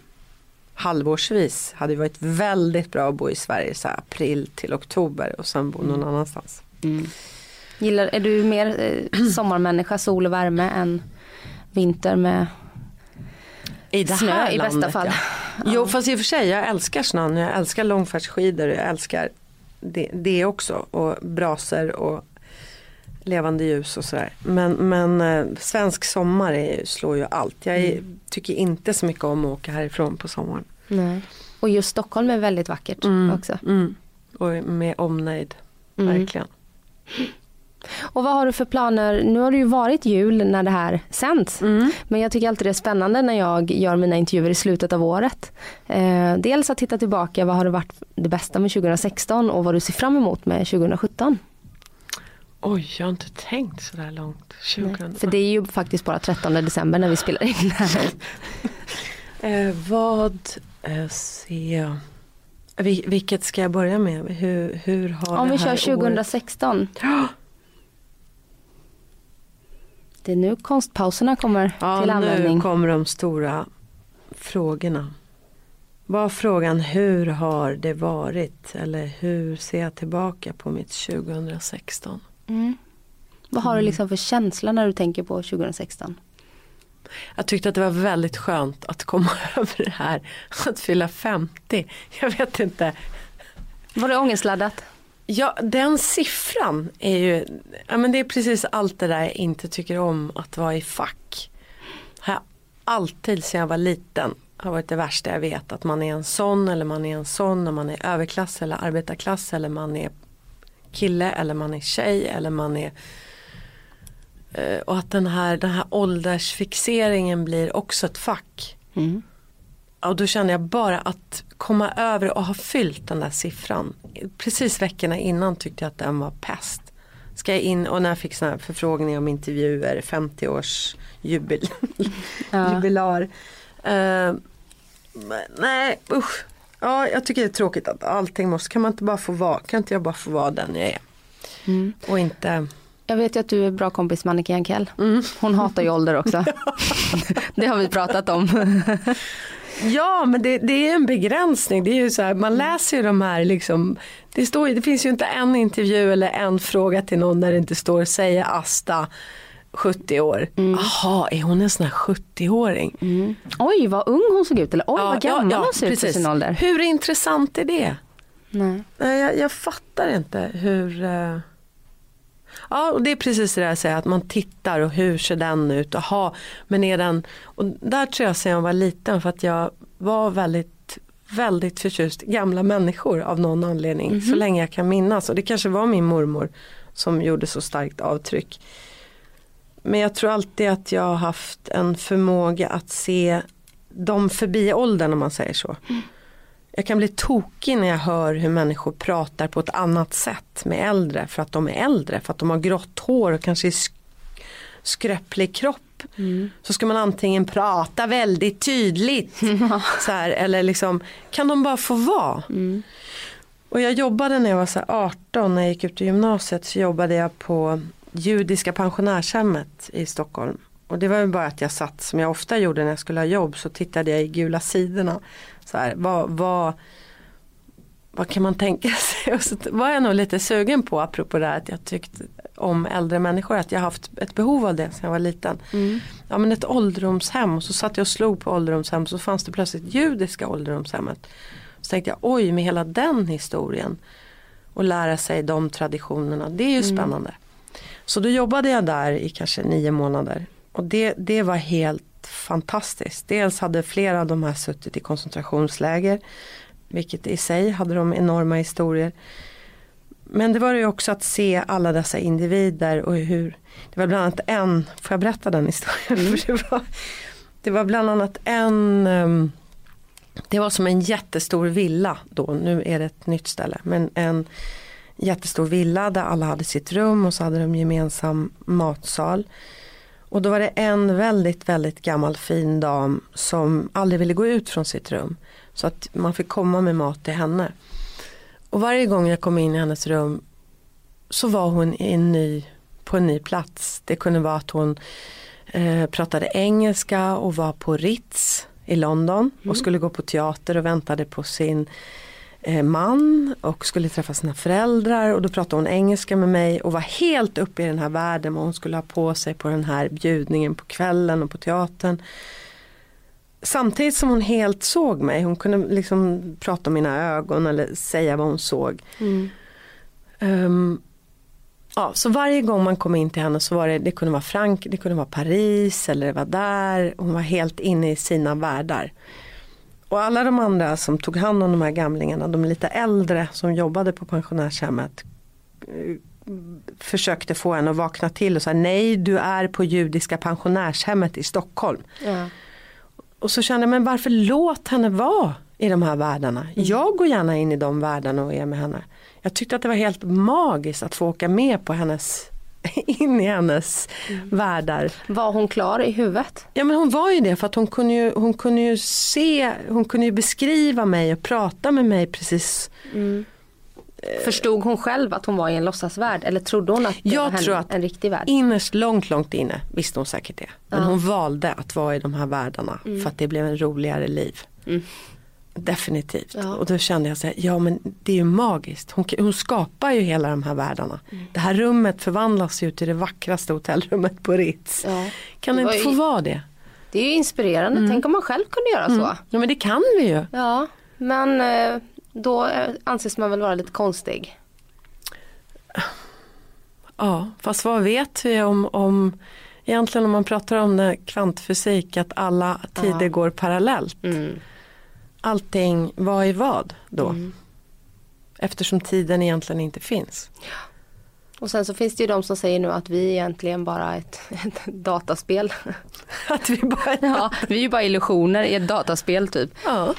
halvårsvis hade det varit väldigt bra att bo i Sverige så april till oktober och sen bo någon Mm. annanstans. Gillar, är du mer eh, *clears throat* sommarmänniska, sol och värme än vinter med I det snö här i bästa landet, fall? Ja. Jo fast i och för sig jag älskar snön, jag älskar långfärdsskidor, jag älskar det, det också och braser och levande ljus och sådär. Men, men eh, svensk sommar är, slår ju allt. Jag är, tycker inte så mycket om att åka härifrån på sommaren. Nej. Och just Stockholm är väldigt vackert också. Mm. Och med omnejd, Mm. verkligen. Och vad har du för planer? Nu har det ju varit jul när det här sänds. Mm. Men jag tycker alltid det är spännande när jag gör mina intervjuer i slutet av året. Eh, dels att titta tillbaka, vad har det varit det bästa med 2016 och vad du ser fram emot med 2017. Oj, jag har inte tänkt sådär långt. 20. Nej, För det är ju faktiskt bara 13 december när vi spelar in det *laughs* här. Eh, vad eh, ser jag? Vil- vilket ska jag börja med? Hur, hur har Om vi kör året- 2016. Det är nu konstpauserna kommer Ja, till användning. nu kommer de stora frågorna. Var frågan hur har det varit? Eller hur ser jag tillbaka på mitt 2016? Mm. Vad har du liksom för känsla när du tänker på 2016? Jag tyckte att det var väldigt skönt att komma *laughs* över det här. Att fylla 50. Jag vet inte. Var det ångestladdat? Ja, den siffran är ju, ja men det är precis allt det där jag inte tycker om att vara i fack. Har alltid sedan jag var liten har varit det värsta jag vet. Att man är en sån eller man är en sån när man är överklass eller arbetarklass eller man är kille eller man är tjej eller man är eh, och att den här, den här åldersfixeringen blir också ett fack. Mm. Och då kände jag bara att komma över och ha fyllt den där siffran. Precis veckorna innan tyckte jag att den var pest. Ska jag in och när jag fick såna här förfrågningar om intervjuer, 50 års jubil, *laughs* Ja. jubilar. Men nej usch. Ja, jag tycker det är tråkigt att allting måste, kan man inte bara få vara, kan inte jag bara få vara den jag är? Mm. Och inte, Jag vet ju att du är bra kompis med Annika Jankell. Mm. Hon hatar ju ålder också. *laughs* *laughs* det har vi pratat om. *laughs* Ja men det, det är en begränsning. Det är ju så här, man läser ju de här liksom. Det, står, det finns ju inte en intervju eller en fråga till någon där det inte står säger Asta 70 år. Jaha, är hon en sån här 70-åring? Oj vad ung hon såg ut eller oj vad gammal ja, hon ser ut för precis. sin ålder. Hur intressant är det? Nej. Nej, jag, jag fattar inte hur eh, Ja och det är precis det där jag säger att man tittar och hur ser den ut. Aha, men är den och där tror jag sen jag var liten för att jag var väldigt väldigt förtjust gamla människor av någon anledning så länge jag kan minnas och det kanske var min mormor som gjorde så starkt avtryck. Men jag tror alltid att jag har haft en förmåga att se dem förbi åldern om man säger så. Jag kan bli tokig när jag hör hur människor pratar på ett annat sätt med äldre för att de är äldre, för att de har grått hår och kanske är skröplig kropp. Så ska man antingen prata väldigt tydligt *laughs* så här, eller liksom, kan de bara få vara? Och jag jobbade när jag var så här 18, när jag gick ut i gymnasiet så jobbade jag på judiska pensionärshemmet i Stockholm. Och det var ju bara att jag satt som jag ofta gjorde när jag skulle ha jobb så tittade jag i gula sidorna. Så här, vad, vad, vad kan man tänka *laughs* sig? Och så var jag nog lite sugen på apropå det här att jag tyckte om äldre människor att jag haft ett behov av det sedan jag var liten. Ja men ett ålderdomshem och så satt jag och slog på ålderdomshem så fanns det plötsligt judiska ålderdomshemmet. Så tänkte jag oj med hela den historien och lära sig de traditionerna det är ju spännande. Så då jobbade jag där i kanske nio månader och det, det var helt fantastiskt. Dels hade flera av de här suttit i koncentrationsläger vilket i sig hade de enorma historier. Men det var ju också att se alla dessa individer och hur Det var bland annat en, får jag berätta den historien? *laughs* Det, var, det var bland annat en ehm, Det var som en jättestor villa då, nu är det ett nytt ställe. Men en jättestor villa där alla hade sitt rum och så hade de gemensam matsal. Och då var det en väldigt, väldigt gammal fin dam som aldrig ville gå ut från sitt rum. Så att man fick komma med mat till henne. Och varje gång jag kom in i hennes rum så var hon i en ny, på en ny plats. Det kunde vara att hon eh, pratade engelska och var på Ritz i London och Mm. skulle gå på teater och väntade på sin man och skulle träffa sina föräldrar och då pratade hon engelska med mig och var helt uppe i den här världen vad hon skulle ha på sig på den här bjudningen på kvällen och på teatern. Samtidigt som hon helt såg mig, hon kunde liksom prata om mina ögon eller säga vad hon såg. Mm. Ehm, ja, så varje gång man kom in till henne så var det, det kunde vara Frank, det kunde vara Paris eller det var där. Hon var helt inne i sina världar. Och alla de andra som tog hand om de här gamlingarna, de lite äldre som jobbade på pensionärshemmet eh, försökte få henne att vakna till och säga nej du är på judiska pensionärshemmet i Stockholm. Ja. Och så kände jag, men varför låt henne vara i de här världarna? Jag går gärna in i de världarna och är med henne. Jag tyckte att det var helt magiskt att få åka med på hennes, *laughs* in i hennes världar. Var hon klar i huvudet? Ja men hon var ju det för att hon kunde ju, hon kunde ju se, hon kunde ju beskriva mig och prata med mig precis. Förstod hon själv att hon var i en låtsasvärld eller trodde hon att det Jag var henne, tror att en riktig värld? Innerst långt, långt inne visste hon säkert det. Men hon valde att vara i de här världarna för att det blev en roligare liv. Definitivt. Ja. Och då kände jag så här, ja men det är ju magiskt. Hon, hon skapar ju hela de här världarna. Det här rummet förvandlas ju till det vackraste hotellrummet på Ritz. Ja. Kan Det inte ju- få vara det? Det är ju inspirerande, tänk om man själv kunde göra så. Ja men det kan vi ju. Ja, men eh, då eh, anses man väl vara lite konstig. Ja, fast vad vet vi om, om egentligen om man pratar om kvantfysik att alla tider Ja. går parallellt. Mm. Allting, vad är vad då? Eftersom tiden egentligen inte finns. Och sen så finns det ju de som säger nu att vi egentligen bara ett, *laughs* ett dataspel. *laughs* Att vi bara... *laughs* Ja, vi är ju bara illusioner i ett dataspel typ. Ja.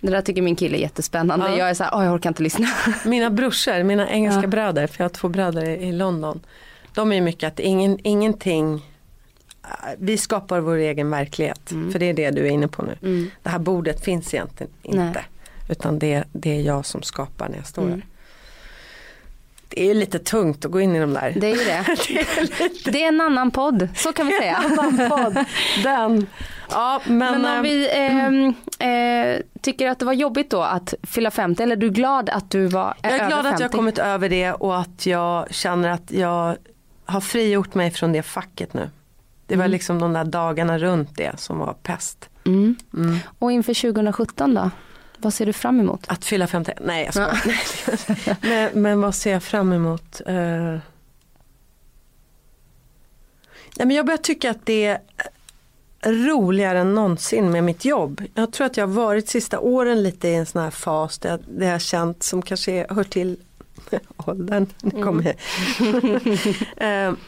Det där tycker min kille är jättespännande. Ja. Jag är så här, åh jag orkar inte lyssna. Mina brorsor, mina engelska Ja. bröder, för jag har två bröder i, London. De är ju mycket att ingen, ingenting, vi skapar vår egen verklighet. För det är det du är inne på nu. Mm. Det här bordet finns egentligen inte. Nej. Utan det, det är jag som skapar när jag står Mm. där. Det är ju lite tungt att gå in i de där. Det är ju det. *laughs* Det är en annan podd, så kan vi *laughs* säga. annan podd. Den. Ja, men, Men om eh, vi ehm, eh, tycker att det var jobbigt då att fylla 50 eller är du glad att du var jag är över glad 50? att jag har kommit över det och att jag känner att jag har frigjort mig från det facket nu. Det var liksom de där dagarna runt det som var pest. Mm. Mm. Och inför 2017 då? Vad ser du fram emot? Att fylla 50, nej jag skojar. *laughs* men, men vad ser jag fram emot? Eh, nej, men jag börjar tycka att det är roligare än någonsin med mitt jobb. Jag tror att jag har varit sista åren lite i en sån här fas där jag, där jag har känt som kanske hör till *laughs* åldern. Nu kommer jag. *laughs*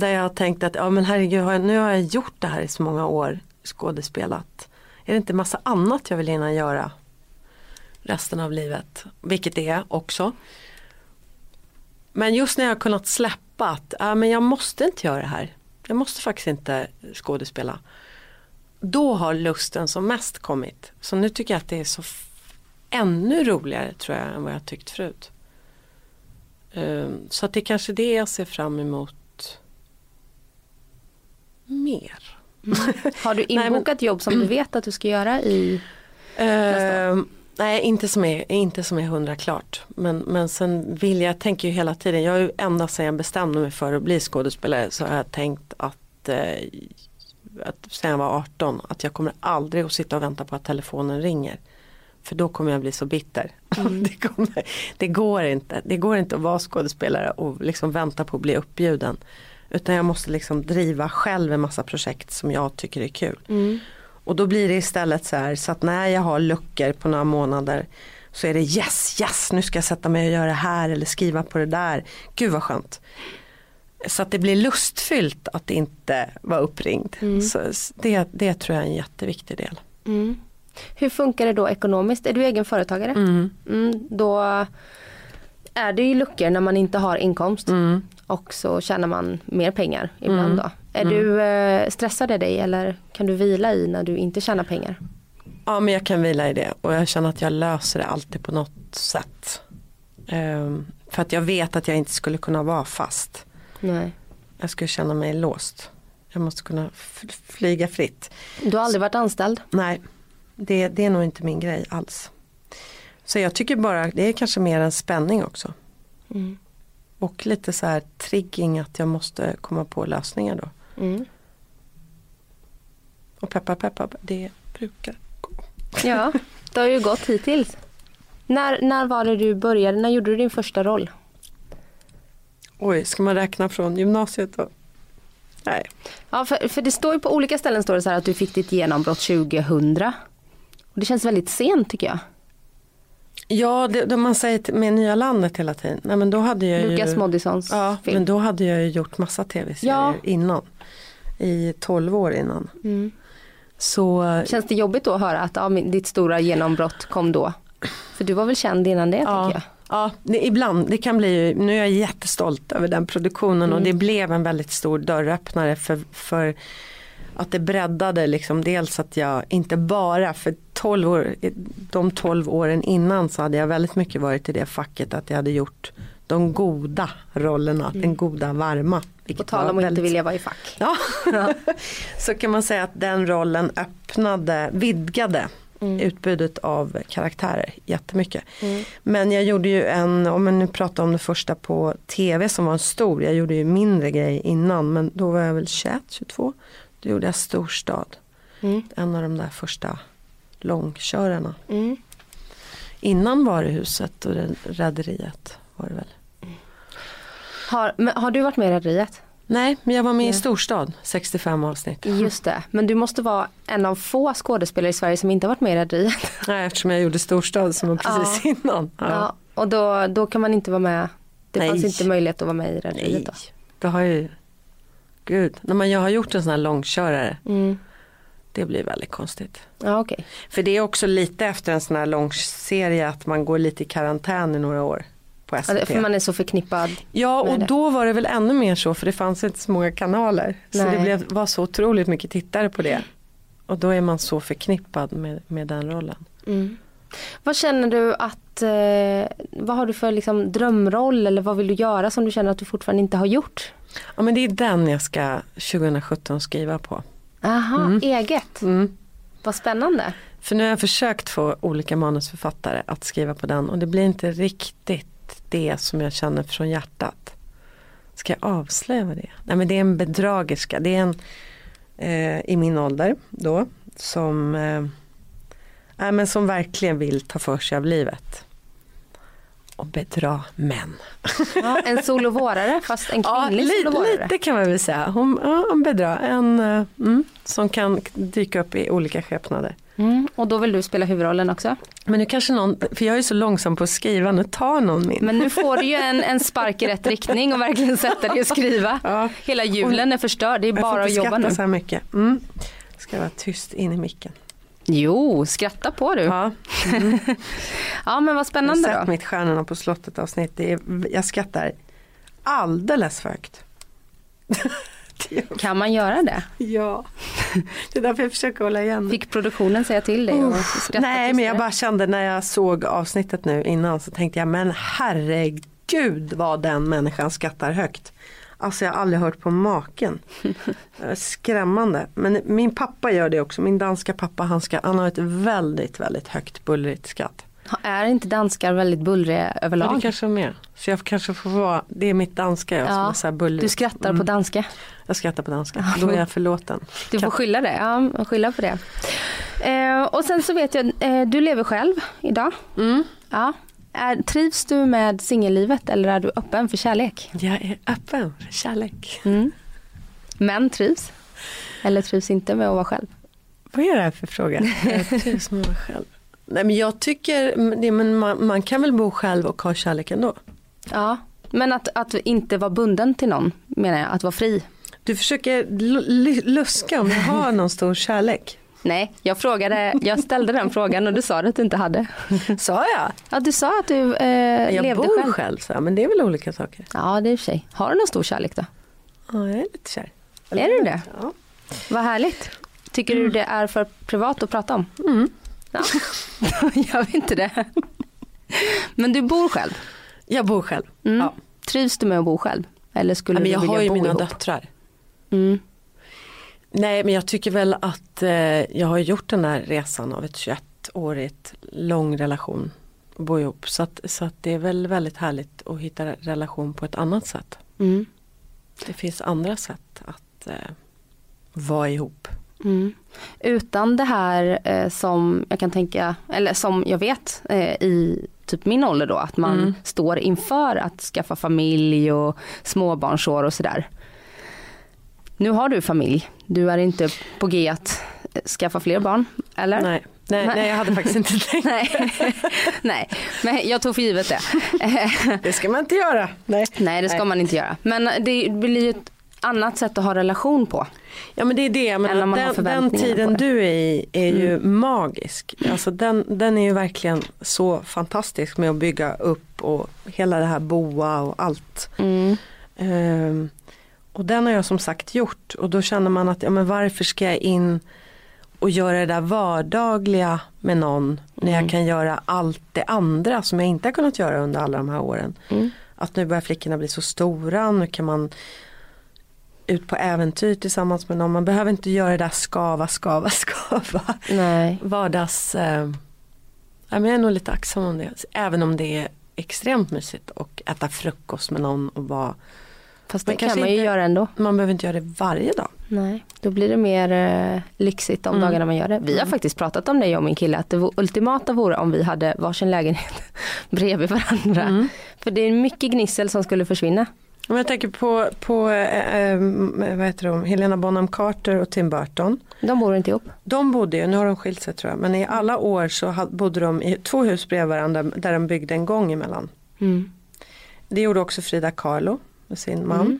Där jag har tänkt att ja, men herregud, har jag- nu har jag gjort det här i så många år, skådespelat. Är det inte massa annat jag vill hinna göra resten av livet? Vilket det är också. Men just när jag har kunnat släppa att ja, men jag måste inte göra det här. Jag måste faktiskt inte skådespela. Då har lusten som mest kommit. Så nu tycker jag att det är så ännu roligare tror jag än vad jag tyckt förut. Um, Så att det är kanske det jag ser fram emot mer. Har du *laughs* men- inbokat jobb som du vet att du ska göra i Ehm, nej, inte som, är, inte som är hundra klart. Men, men sen vill jag, tänker ju hela tiden, jag har ju ända sedan jag bestämde mig för att bli skådespelare så har jag tänkt att, eh, att sen jag var 18 att jag kommer aldrig att sitta och vänta på att telefonen ringer. För då kommer jag bli så bitter. *laughs* det, kommer, det, går inte. det går inte att vara skådespelare och liksom vänta på att bli uppbjuden. Utan jag måste liksom driva själv en massa projekt som jag tycker är kul. Och då blir det istället så här så att när jag har luckor på några månader så är det yes, yes, nu ska jag sätta mig och göra det här eller skriva på det där. Gud vad skönt. Så att det blir lustfyllt att inte vara uppringd. Så s- det, det tror jag är en jätteviktig del. Mm. Hur funkar det då ekonomiskt? Är du egen företagare? Mm. Mm, då är det ju luckor när man inte har inkomst. Mm. och så tjänar man mer pengar ibland Mm. då. Är du, eh, stressar det dig eller kan du vila i när du inte tjänar pengar? Ja men jag kan vila i det och jag känner att jag löser det alltid på något sätt. Ehm, för att jag vet att jag inte skulle kunna vara fast. Nej. Jag skulle känna mig låst. Jag måste kunna flyga fritt. Du har aldrig varit anställd? Nej, det, det är nog inte min grej alls. Så jag tycker bara, det är kanske mer en spänning också. Mm. Och lite så här trigging att jag måste komma på lösningar då. Mm. Och peppar peppar, det brukar gå. Ja, det har ju gått hittills. När, när var det du började, när gjorde du din första roll? Oj, ska man räkna från gymnasiet då? Nej. Ja, för, för det står ju på olika ställen står det så här att du fick ditt genombrott 2000. Och det känns väldigt sent tycker jag. Ja, det, det man säger med nya landet hela tiden. Nej, men då hade jag Lukas ju, Moodyssons Ja, film. men då hade jag ju gjort massa tv-serier Ja. innan. I 12 år innan. Mm. Så Känns det jobbigt då att höra att ja, ditt stora genombrott kom då? För du var väl känd innan det Ja. tänker jag. Ja, det, ibland, det kan bli, nu är jag jättestolt över den produktionen Mm. och det blev en väldigt stor dörröppnare för, för att det breddade liksom dels att jag inte bara för 12 år, de 12 åren innan så hade jag väldigt mycket varit i det facket att jag hade gjort de goda rollerna, den goda varma. På tal om att inte väldigt- vilja vara i fack. Ja. *laughs* så kan man säga att den rollen öppnade, vidgade utbudet av karaktärer jättemycket. Men jag gjorde ju en, om man nu pratar om det första på tv som var en stor, jag gjorde ju mindre grejer innan men då var jag väl 21, 22. Då gjorde jag Storstad, Mm. en av de där första långkörarna. Mm. Innan Varuhuset och Red- Rederiet var det väl. Har, men har du varit med i Rederiet? Nej, men jag var med i Ja. Storstad, 65 avsnitt. *laughs* Just det, men du måste vara en av få skådespelare i Sverige som inte har varit med i Rederiet. *laughs* Nej, eftersom jag gjorde Storstad som var precis *laughs* innan. Ja. och då, då kan man inte vara med. Det Nej. fanns inte möjlighet att vara med i Rederiet Nej, då. det har ju... Gud, när man jag har gjort en sån här långkörare, Mm. Det blir väldigt konstigt. Ja okej. För det är också lite efter en sån här långserie att man går lite i karantän i några år på Ja, SVT. det- för man är så förknippad. Ja, och då var det väl ännu mer så för det fanns inte så många kanaler. Så Nej. det blev, var så otroligt mycket tittare på det. Och då är man så förknippad med, med den rollen. Mm. Vad känner du att, eh, vad har du för liksom drömroll eller vad vill du göra som du känner att du fortfarande inte har gjort? Ja men det är den jag ska 2017 skriva på. Aha, eget. Mm. Vad spännande. För nu har jag försökt få olika manusförfattare att skriva på den och det blir inte riktigt det som jag känner från hjärtat. Ska jag avslöja vad det är? Nej men det är en bedragerska. Det är en eh, i min ålder då som, eh, nej, men som verkligen vill ta för sig av livet. Och bedra män. Ja, en solovårare fast en *laughs* Ja, kvinnlig lite, solovårare. lite kan man väl säga. Hon, ja, hon bedrar. En eh, mm, som kan dyka upp i olika skepnader. Mm, och då vill du spela huvudrollen också. Men nu kanske någon, för jag är så långsam på att skriva, nu tar någon min. Men nu får du ju en, en spark i rätt riktning och verkligen sätta dig och skriva. Ja. Hela julen är förstörd, det är jag får bara att inte jobba skratta nu. så här mycket. Mm. Ska jag vara tyst in i micken. Jo, skratta på du. Ja, *laughs* Ja, men vad jag har spännande sett då. mitt Stjärnorna på slottet avsnitt. Det är, jag skrattar alldeles för högt. Kan man göra det? *laughs* ja, det är därför jag försöker hålla igen. Fick produktionen säga till dig skratta Nej men jag bara kände när jag såg avsnittet nu innan så tänkte jag men herregud vad den människan skrattar högt. Alltså jag har aldrig hört på maken. *laughs* Eh, Skrämmande. Men min pappa gör det också. Min danska pappa han, ska, han har ett väldigt väldigt högt bullrigt skratt. Är inte danskar väldigt bullriga Ja, det överlag? kanske är mer. Så jag kanske får vara, det är mitt danska jag som Ja, är så här bullrigt. Du skrattar Mm. på danska. Jag skrattar på danska. Då är jag förlåten. Du får skylla det. Ja, skylla på det. Eh, och sen så vet jag, eh, du lever själv idag. Mm. Ja. Är, trivs du med singellivet eller är du öppen för kärlek? Jag är öppen för kärlek. Mm. Män trivs? Eller trivs inte med att vara själv? Vad är det här för fråga? *laughs* Jag trivs med mig själv. Nej men jag tycker, det, men man, man kan väl bo själv och ha kärlek ändå. Ja, men att, att inte vara bunden till någon menar jag, att vara fri. Du försöker luska om jag har någon stor kärlek. Nej, jag frågade, jag ställde den frågan och du sa att du inte hade. Sa jag? Ja, du sa att du eh, Jag levde bor själv. själv, så jag, men det är väl olika saker. Ja, det är i och för sig. Har du någon stor kärlek då? Ja, jag är lite kär. Är du det? Ja. Vad härligt. Tycker du det är för privat att prata om? Mm. Ja, då gör vi inte det. Men du bor själv? Jag bor själv. Mm. Ja. Trivs du med att bo själv? Eller skulle Ja, men du jag vilja har ju bo mina ihop? döttrar. Mm. Nej men jag tycker väl att eh, jag har gjort den här resan av ett 21-årigt lång relation. och Bo ihop. Så, att, så att det är väl väldigt härligt att hitta relation på ett annat sätt. Mm. Det finns andra sätt att eh, vara ihop. Mm. Utan det här eh, som jag kan tänka, eller som jag vet eh, i typ min ålder då, att man Mm. står inför att skaffa familj och småbarnsår och sådär. Nu har du familj, du är inte på G att skaffa fler barn, eller? Nej, nej, Nej. nej jag hade faktiskt inte tänkt. Nej. *laughs* Nej, men jag tog för givet det. *laughs* Det ska man inte göra. Nej, Nej det ska Nej. man inte göra. Men det blir ju ett annat sätt att ha relation på. Ja men det är det, har den, den tiden. Mm. du är i är ju magisk. Alltså den, den är ju verkligen så fantastisk med att bygga upp och hela det här boa och allt. Mm. Ehm, och den har jag som sagt gjort och då känner man att ja, men varför ska jag in och göra det där vardagliga med någon när Mm. jag kan göra allt det andra som jag inte har kunnat göra under alla de här åren. Mm. Att nu börjar flickorna bli så stora, nu kan man ut på äventyr tillsammans med någon. Man behöver inte göra det där skava, skava, *laughs* skava. Nej. Vardags... Eh, jag är nog lite aktsam om det. Även om det är extremt mysigt att äta frukost med någon och vara Fast det kan man ju inte- göra ändå. Man behöver inte göra det varje dag. Nej, då blir det mer eh, lyxigt de Mm. dagarna man gör det. Vi har Mm. faktiskt pratat om det jag och min kille att det ultimata vore om vi hade varsin lägenhet *laughs* bredvid varandra. Mm. För det är mycket gnissel som skulle försvinna. Om jag tänker på, på eh, eh, vad heter de? Helena Bonham Carter och Tim Burton. De bor inte ihop. De bodde ju, nu har de skilt sig tror jag, men i alla år så bodde de i två hus bredvid varandra där de byggde en gång emellan. Mm. Det gjorde också Frida Kahlo med sin man. Mm.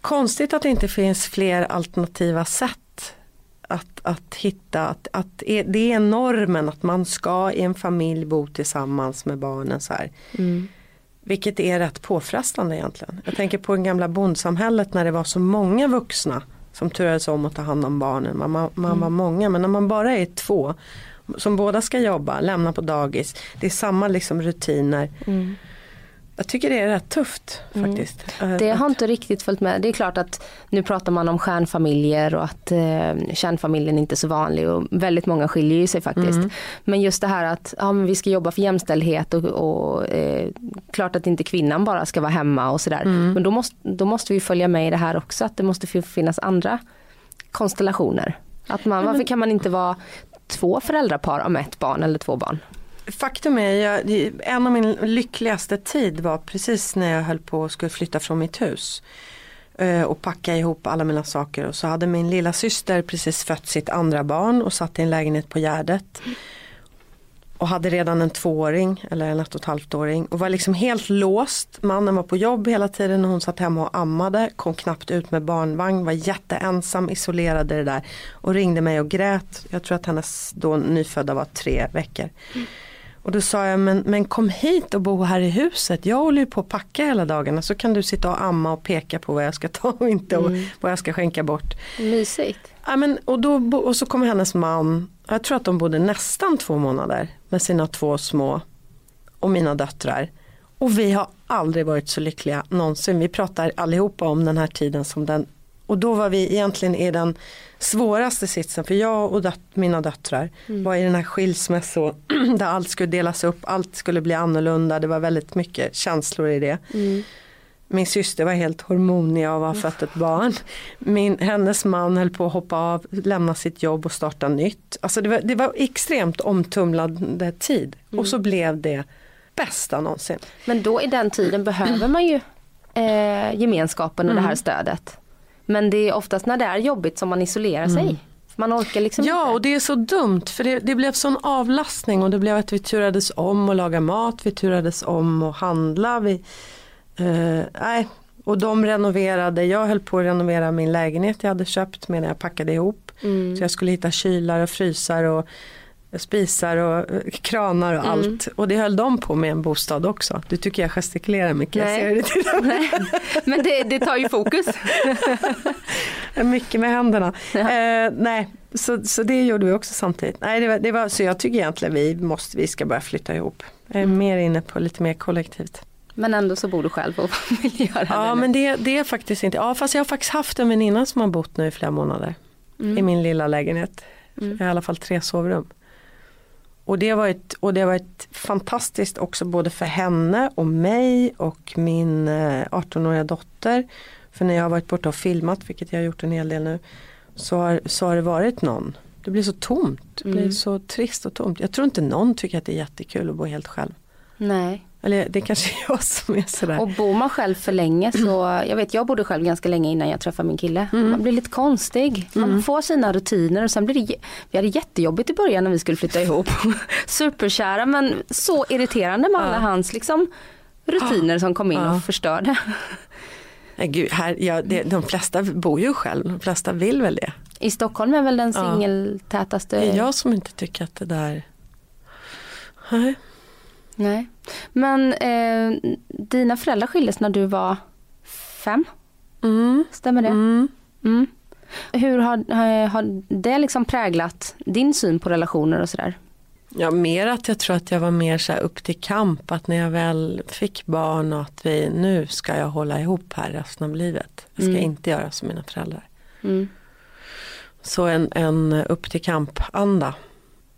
Konstigt att det inte finns fler alternativa sätt att, att hitta. Att, att är- det är normen att man ska i en familj bo tillsammans med barnen så här. Mm. Vilket är rätt påfrestande egentligen. Jag tänker på det gamla bondsamhället när det var så många vuxna som turades om att ta hand om barnen. Man, man, man var många men när man bara är två som båda ska jobba, lämna på dagis. Det är samma liksom rutiner. Mm. Jag tycker det är rätt tufft faktiskt. Eh, Det har inte riktigt följt med. Det är klart att nu pratar man om stjärnfamiljer och att eh, kärnfamiljen inte är så vanlig och väldigt många skiljer ju sig faktiskt. Mm. Men just det här att ja, men vi ska jobba för jämställdhet och, och eh, klart att inte kvinnan bara ska vara hemma och sådär. Mm. Men då måste, då måste vi följa med i det här också att det måste fi- finnas andra konstellationer. Att man, varför kan man inte vara två föräldrapar om ett barn eller två barn? Faktum är, jag, en av min lyckligaste tid var precis när jag höll på att skulle flytta från mitt hus. Eh, och packa ihop alla mina saker och så hade min lilla syster precis fött sitt andra barn och satt i en lägenhet på Gärdet. Och hade redan en tvååring eller en ett och ett halvt åring och var liksom helt låst. Mannen var på jobb hela tiden och hon satt hemma och ammade. Kom knappt ut med barnvagn, var jätteensam, isolerad i det där. Och ringde mig och grät. Jag tror att hennes då nyfödda var tre veckor. Mm. Och då sa jag, men, men kom hit och bo här i huset. Jag håller ju på att packa hela dagarna. Så kan du sitta och amma och peka på vad jag ska ta och inte och vad jag ska skänka bort. Mysigt. Ja, men, och, då, och så kom hennes man, jag tror att de bodde nästan två månader med sina två små och mina döttrar. Och vi har aldrig varit så lyckliga någonsin. Vi pratar allihopa om den här tiden som den och då var vi egentligen i den svåraste sitsen för jag och döt, mina döttrar var i den här skilsmässo *clears throat* där allt skulle delas upp, allt skulle bli annorlunda, det var väldigt mycket känslor i det. Min syster var helt hormonig av att ha fött ett barn. Min, hennes man höll på att hoppa av, lämna sitt jobb och starta nytt. Alltså det var, det var extremt omtumlande tid. Och så blev det bästa någonsin. Men då i den tiden behöver man ju eh, gemenskapen och det här stödet. Men det är oftast när det är jobbigt som man isolerar sig. Man orkar liksom Ja inte. och det är så dumt för det, det blev sån avlastning och det blev att vi turades om och laga mat, vi turades om och handla. Vi, eh, nej. Och de renoverade, jag höll på att renovera min lägenhet jag hade köpt medan jag packade ihop. Så jag skulle hitta kylar och frysar och spisar och eh, kranar och allt. Och det höll de på med en bostad också. Du tycker jag gestikulerar mycket. Jag Nej. ser det till. Nej. Men det, det tar ju fokus. *laughs* Mycket med händerna. Eh, nej, så, så det gjorde vi också samtidigt. Nej, det var, det var, så jag tycker egentligen vi, måste, vi ska börja flytta ihop. Jag är mer inne på lite mer kollektivt. Men ändå så bor du själv och *laughs* vill göra Ja det. men det, det är faktiskt inte, ja fast jag har faktiskt haft en väninna som har bott nu i flera månader. I min lilla lägenhet. I alla fall tre sovrum. Och det, var ett, och det var ett fantastiskt också både för henne och mig och min eh, 18-åriga dotter. För när jag har varit borta och filmat, vilket jag har gjort en hel del nu, så har, så har det varit någon. Det blir så tomt, det blir så trist och tomt. Jag tror inte någon tycker att det är jättekul att bo helt själv. Nej. Eller det kanske är *laughs* jag som är sådär. Och bor man själv för länge så, jag vet jag bodde själv ganska länge innan jag träffade min kille. Mm. Man blir lite konstig, man får sina rutiner och sen blir det, vi hade jättejobbigt i början när vi skulle flytta ihop. *laughs* Superkära men så irriterande med alla hans liksom rutiner som kom in Ja. och förstörde. Nej, gud, här, ja, det, de flesta bor ju själv, de flesta vill väl det. I Stockholm är väl den Ja. singeltätaste. Det är jag som inte tycker att det där... Nej. Nej. Men eh, dina föräldrar skildes när du var fem, Mm. stämmer det? Mm. Mm. Hur har, har, har det liksom präglat din syn på relationer och sådär? Ja, mer att jag tror att jag var mer så här upp till kamp. Att när jag väl fick barn och att vi, nu ska jag hålla ihop här resten av livet. Jag ska Mm. inte göra som mina föräldrar. Mm. Så en, en upp till kamp-anda.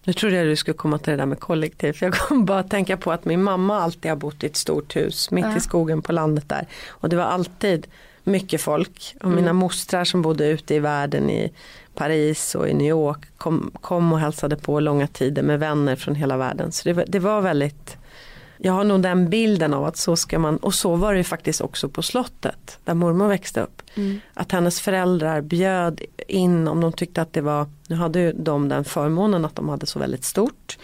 Nu trodde jag du skulle komma till det där med kollektiv. För jag kom bara att tänka på att min mamma alltid har bott i ett stort hus mitt Ja. i skogen på landet där. Och det var alltid mycket folk. Och mina Mm. mostrar som bodde ute i världen i Paris och i New York kom, kom och hälsade på långa tider med vänner från hela världen. Så det var, det var väldigt jag har nog den bilden av att så ska man, och så var det ju faktiskt också på slottet där mormor växte upp. Mm. Att hennes föräldrar bjöd in om de tyckte att det var, nu hade ju de den förmånen att de hade så väldigt stort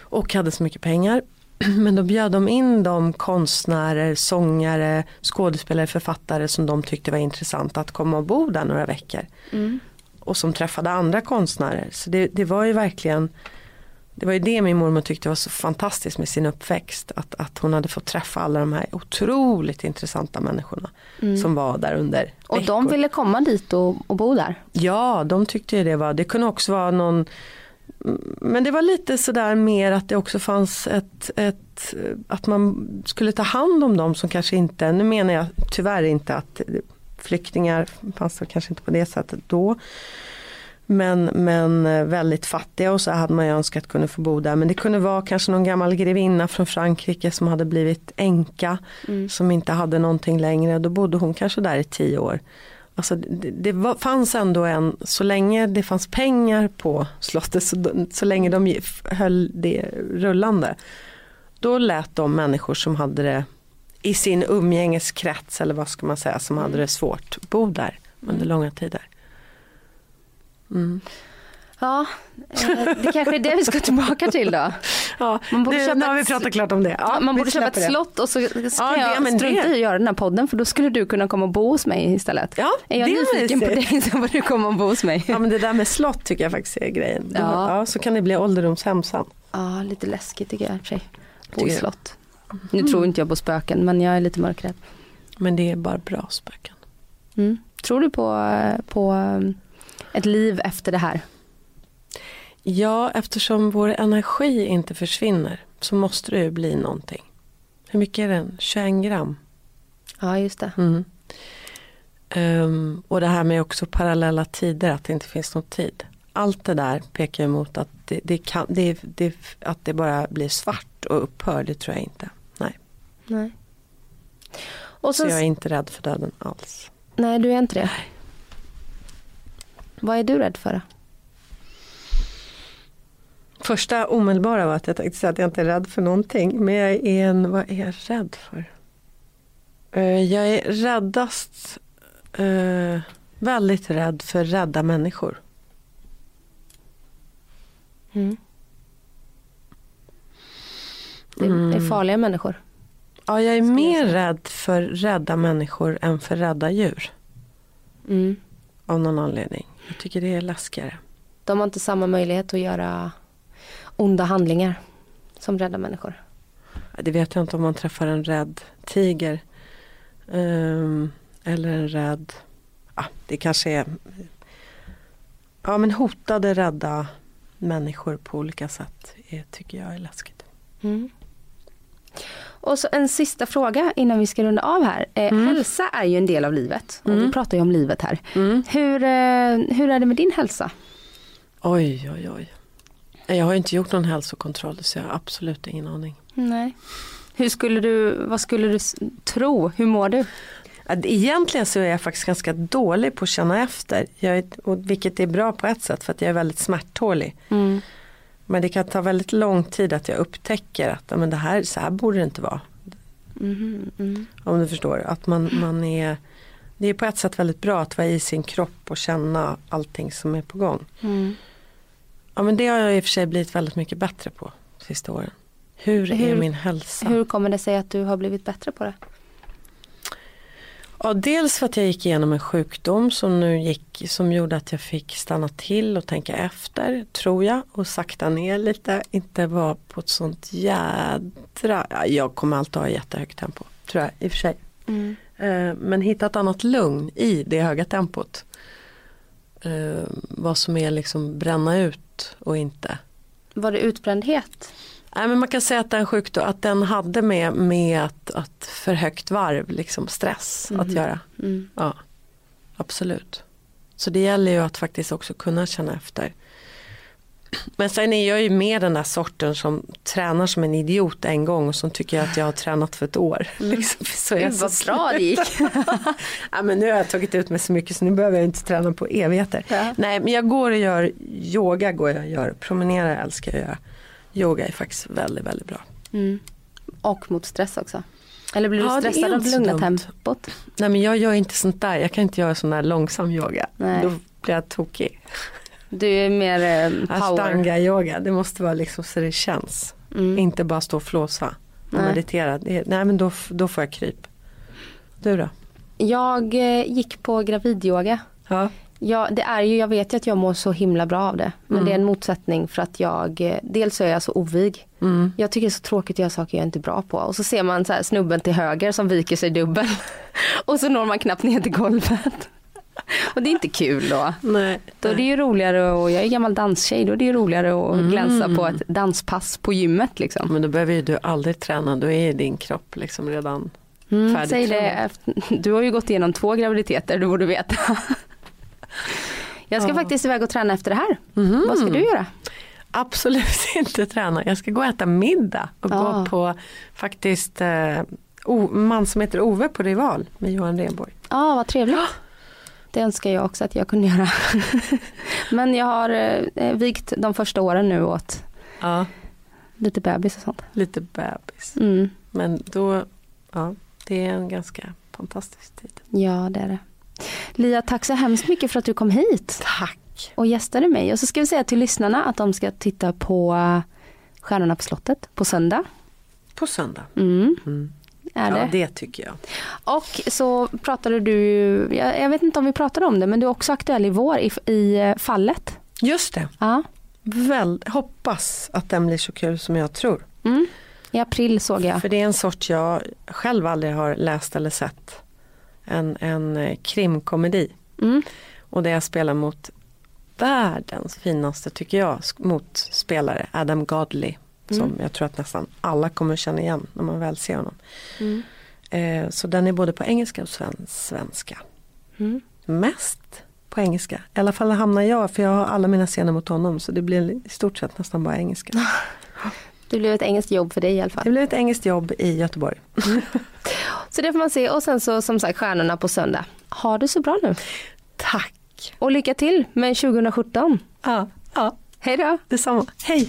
och hade så mycket pengar. *clears throat* Men då bjöd de in de konstnärer, sångare, skådespelare, författare som de tyckte var intressanta att komma och bo där några veckor. Mm. Och som träffade andra konstnärer. Så det, det var ju verkligen det var ju det min mormor tyckte var så fantastiskt med sin uppväxt. Att, att hon hade fått träffa alla de här otroligt intressanta människorna. Som var där under Mm. Och de ville komma dit och, och bo där? Ja, de tyckte ju det var, det kunde också vara någon men det var lite sådär mer att det också fanns ett, ett, att man skulle ta hand om dem som kanske inte, nu menar jag tyvärr inte att flyktingar fanns det kanske inte på det sättet då. Men, men väldigt fattiga och så hade man ju önskat kunna få bo där. Men det kunde vara kanske någon gammal grevinna från Frankrike som hade blivit änka. Som inte hade någonting längre. Då bodde hon kanske där i tio år. Alltså det, det var, fanns ändå en, så länge det fanns pengar på slottet, så, så länge de höll det rullande. Då lät de människor som hade det i sin umgängeskrets eller vad ska man säga, som hade det svårt, bo där under långa tider. Mm. Ja, eh, det kanske är det vi ska tillbaka till då. Ja, Man borde nu, köpa nu har vi pratat klart om det. Ja, man borde köpa ett det. slott och så ska Ja, det- jag men strunta det- i att göra den här podden för då skulle du kunna komma och bo hos mig istället. Ja, är jag det är nyfiken på dig *laughs* så får du komma och bo hos mig. Ja men det där med slott tycker jag faktiskt är grejen. Ja. Ja, så kan det bli ålderdomshem sen. Ja, lite läskigt tycker jag i och för sig. Bo i slott. Nu tror inte jag på spöken men jag är lite mörkrädd. Men det är bara bra spöken. Mm. Tror du på, eh, på eh, ett liv efter det här? Ja, eftersom vår energi inte försvinner så måste det ju bli någonting. Hur mycket är den? 21 gram. Ja, just det. Mm. Ehm, och det här med också parallella tider, att det inte finns någon tid. Allt det där pekar emot att det, det, kan, det, det, att det bara blir svart och upphör, det tror jag inte. Nej. Nej. Och Så så, jag är inte rädd för döden alls. Nej, du är inte det. Vad är du rädd för? Första omedelbara var att jag tänkte säga att jag inte är rädd för någonting. Men jag är en, vad är jag rädd för? Eh, jag är räddast, eh, väldigt rädd för rädda människor. Mm. Det, är farliga människor. Ja, jag är mer rädd för rädda människor än för rädda djur. Mm. Av någon anledning. Jag tycker det är läskigare. De har inte samma möjlighet att göra onda handlingar som rädda människor. Det vet jag inte om man träffar en rädd tiger. Um, eller en rädd, ja, det kanske är ja, men hotade, rädda människor på olika sätt är, tycker jag är läskigt. Mm. Och så en sista fråga innan vi ska runda av här. Eh, Mm. Hälsa är ju en del av livet och Mm. vi pratar ju om livet här. Mm. Hur, eh, hur är det med din hälsa? Oj, oj, oj. Jag har inte gjort någon hälsokontroll så jag har absolut ingen aning. Nej. Hur skulle du, vad skulle du tro? Hur mår du? Egentligen så är jag faktiskt ganska dålig på att känna efter. Jag är, vilket är bra på ett sätt för att jag är väldigt smärttålig. Mm. Men det kan ta väldigt lång tid att jag upptäcker att men det här, så här borde det inte vara. Mhm, mm. Om du förstår. Att man, man är, det är på ett sätt väldigt bra att vara i sin kropp och känna allting som är på gång. Mm. Ja men det har jag i och för sig blivit väldigt mycket bättre på de sista åren. Hur, är Hur- min hälsa? Hur kommer det sig att du har blivit bättre på det? Ja, dels för att jag gick igenom en sjukdom som nu gick, som gjorde att jag fick stanna till och tänka efter, tror jag, och sakta ner lite, inte vara på ett sånt jädra, ja, jag kommer alltid ha jättehögt tempo, tror jag i och för sig. Mm. Eh, men hitta ett annat lugn i det höga tempot. Eh, vad som är liksom bränna ut och inte. Var det utbrändhet? Nej, men man kan säga att den sjukdom, att den hade med, med att, att för högt varv, liksom stress att Mhm. göra. Mm. Ja, absolut. Så det gäller ju att faktiskt också kunna känna efter. Men sen är jag ju med den där sorten som tränar som en idiot en gång och som tycker att jag har tränat för ett år. *laughs* Liksom, så Mm. Gud så vad bra det gick. *laughs* ja, men nu har jag tagit ut mig så mycket så nu behöver jag inte träna på evigheter. Ja. Nej men jag går och gör yoga, går jag och gör, promenerar älskar jag att göra. Yoga är faktiskt väldigt, väldigt bra. Mm. Och mot stress också. Eller blir du Ja, stressad av lugna tempot? Nej men jag gör inte sånt där, jag kan inte göra sån där långsam yoga. Nej. Då blir jag tokig. Du är mer eh, power. Ashtanga yoga, det måste vara liksom så det känns. Mm. Inte bara stå och flåsa och Nej. meditera. Nej men då, då får jag kryp. Du då? Jag eh, gick på gravidyoga. Ja. Ja, det är ju, jag vet ju att jag mår så himla bra av det. Men Mm. det är en motsättning för att jag, eh, dels är jag så ovig. Mm. Jag tycker det är så tråkigt att göra saker jag inte är bra på. Och så ser man så här snubben till höger som viker sig dubbel. *laughs* Och så når man knappt ner till golvet. *laughs* Och det är inte kul då. Nej. Då är det ju roligare, och jag är gammal danstjej, då är det ju roligare att Mm. glänsa på ett danspass på gymmet liksom. Men då behöver ju du aldrig träna, då är din kropp liksom redan Mm, säg det, du har ju gått igenom två graviditeter, du borde veta. *laughs* Jag ska Ja. faktiskt iväg och träna efter det här. Mhm. Vad ska du göra? Absolut *laughs* inte träna. Jag ska gå och äta middag och Ah. gå på faktiskt eh, man som heter Ove på Rival med Johan Rheborg. Ja, vad trevligt. Det önskar jag också att jag kunde göra. *laughs* Men jag har eh, vikt de första åren nu åt Ja, lite bebis och sånt. lite bebis. Mm. Men då, ja, det är en ganska fantastisk tid. Ja, det är det. Lia, tack så hemskt mycket för att du kom hit Tack. och gästade mig. Och så ska vi säga till lyssnarna att de ska titta på eh, Stjärnorna på slottet på söndag. På söndag. Mm, Mm. är Ja, det. det tycker jag. Och så pratade du, jag, jag vet inte om vi pratade om det, men du är också aktuell i vår i, i eh, fallet. Just det. Ja. Väl, hoppas att den blir så kul som jag tror. Mm. I april såg jag. För det är en sort jag själv aldrig har läst eller sett. En, en eh, krimkomedi. Mm. Och där jag spelar mot världens finaste, tycker jag, motspelare, Adam Godley. Som Mm. jag tror att nästan alla kommer känna igen när man väl ser honom. Mm. Eh, så den är både på engelska och sven- svenska. Mm. Mest på engelska. I alla fall hamnar jag, för jag har alla mina scener mot honom. Så det blir i stort sett nästan bara engelska. *laughs* Det blev ett engelskt jobb för dig i alla fall. Det blir ett engelskt jobb i Göteborg. *laughs* Så det får man se och sen så som sagt Stjärnorna på söndag. Ha det så bra nu. Tack! Och lycka till med 2017. Ja, ja Hej då! detsamma. Hej!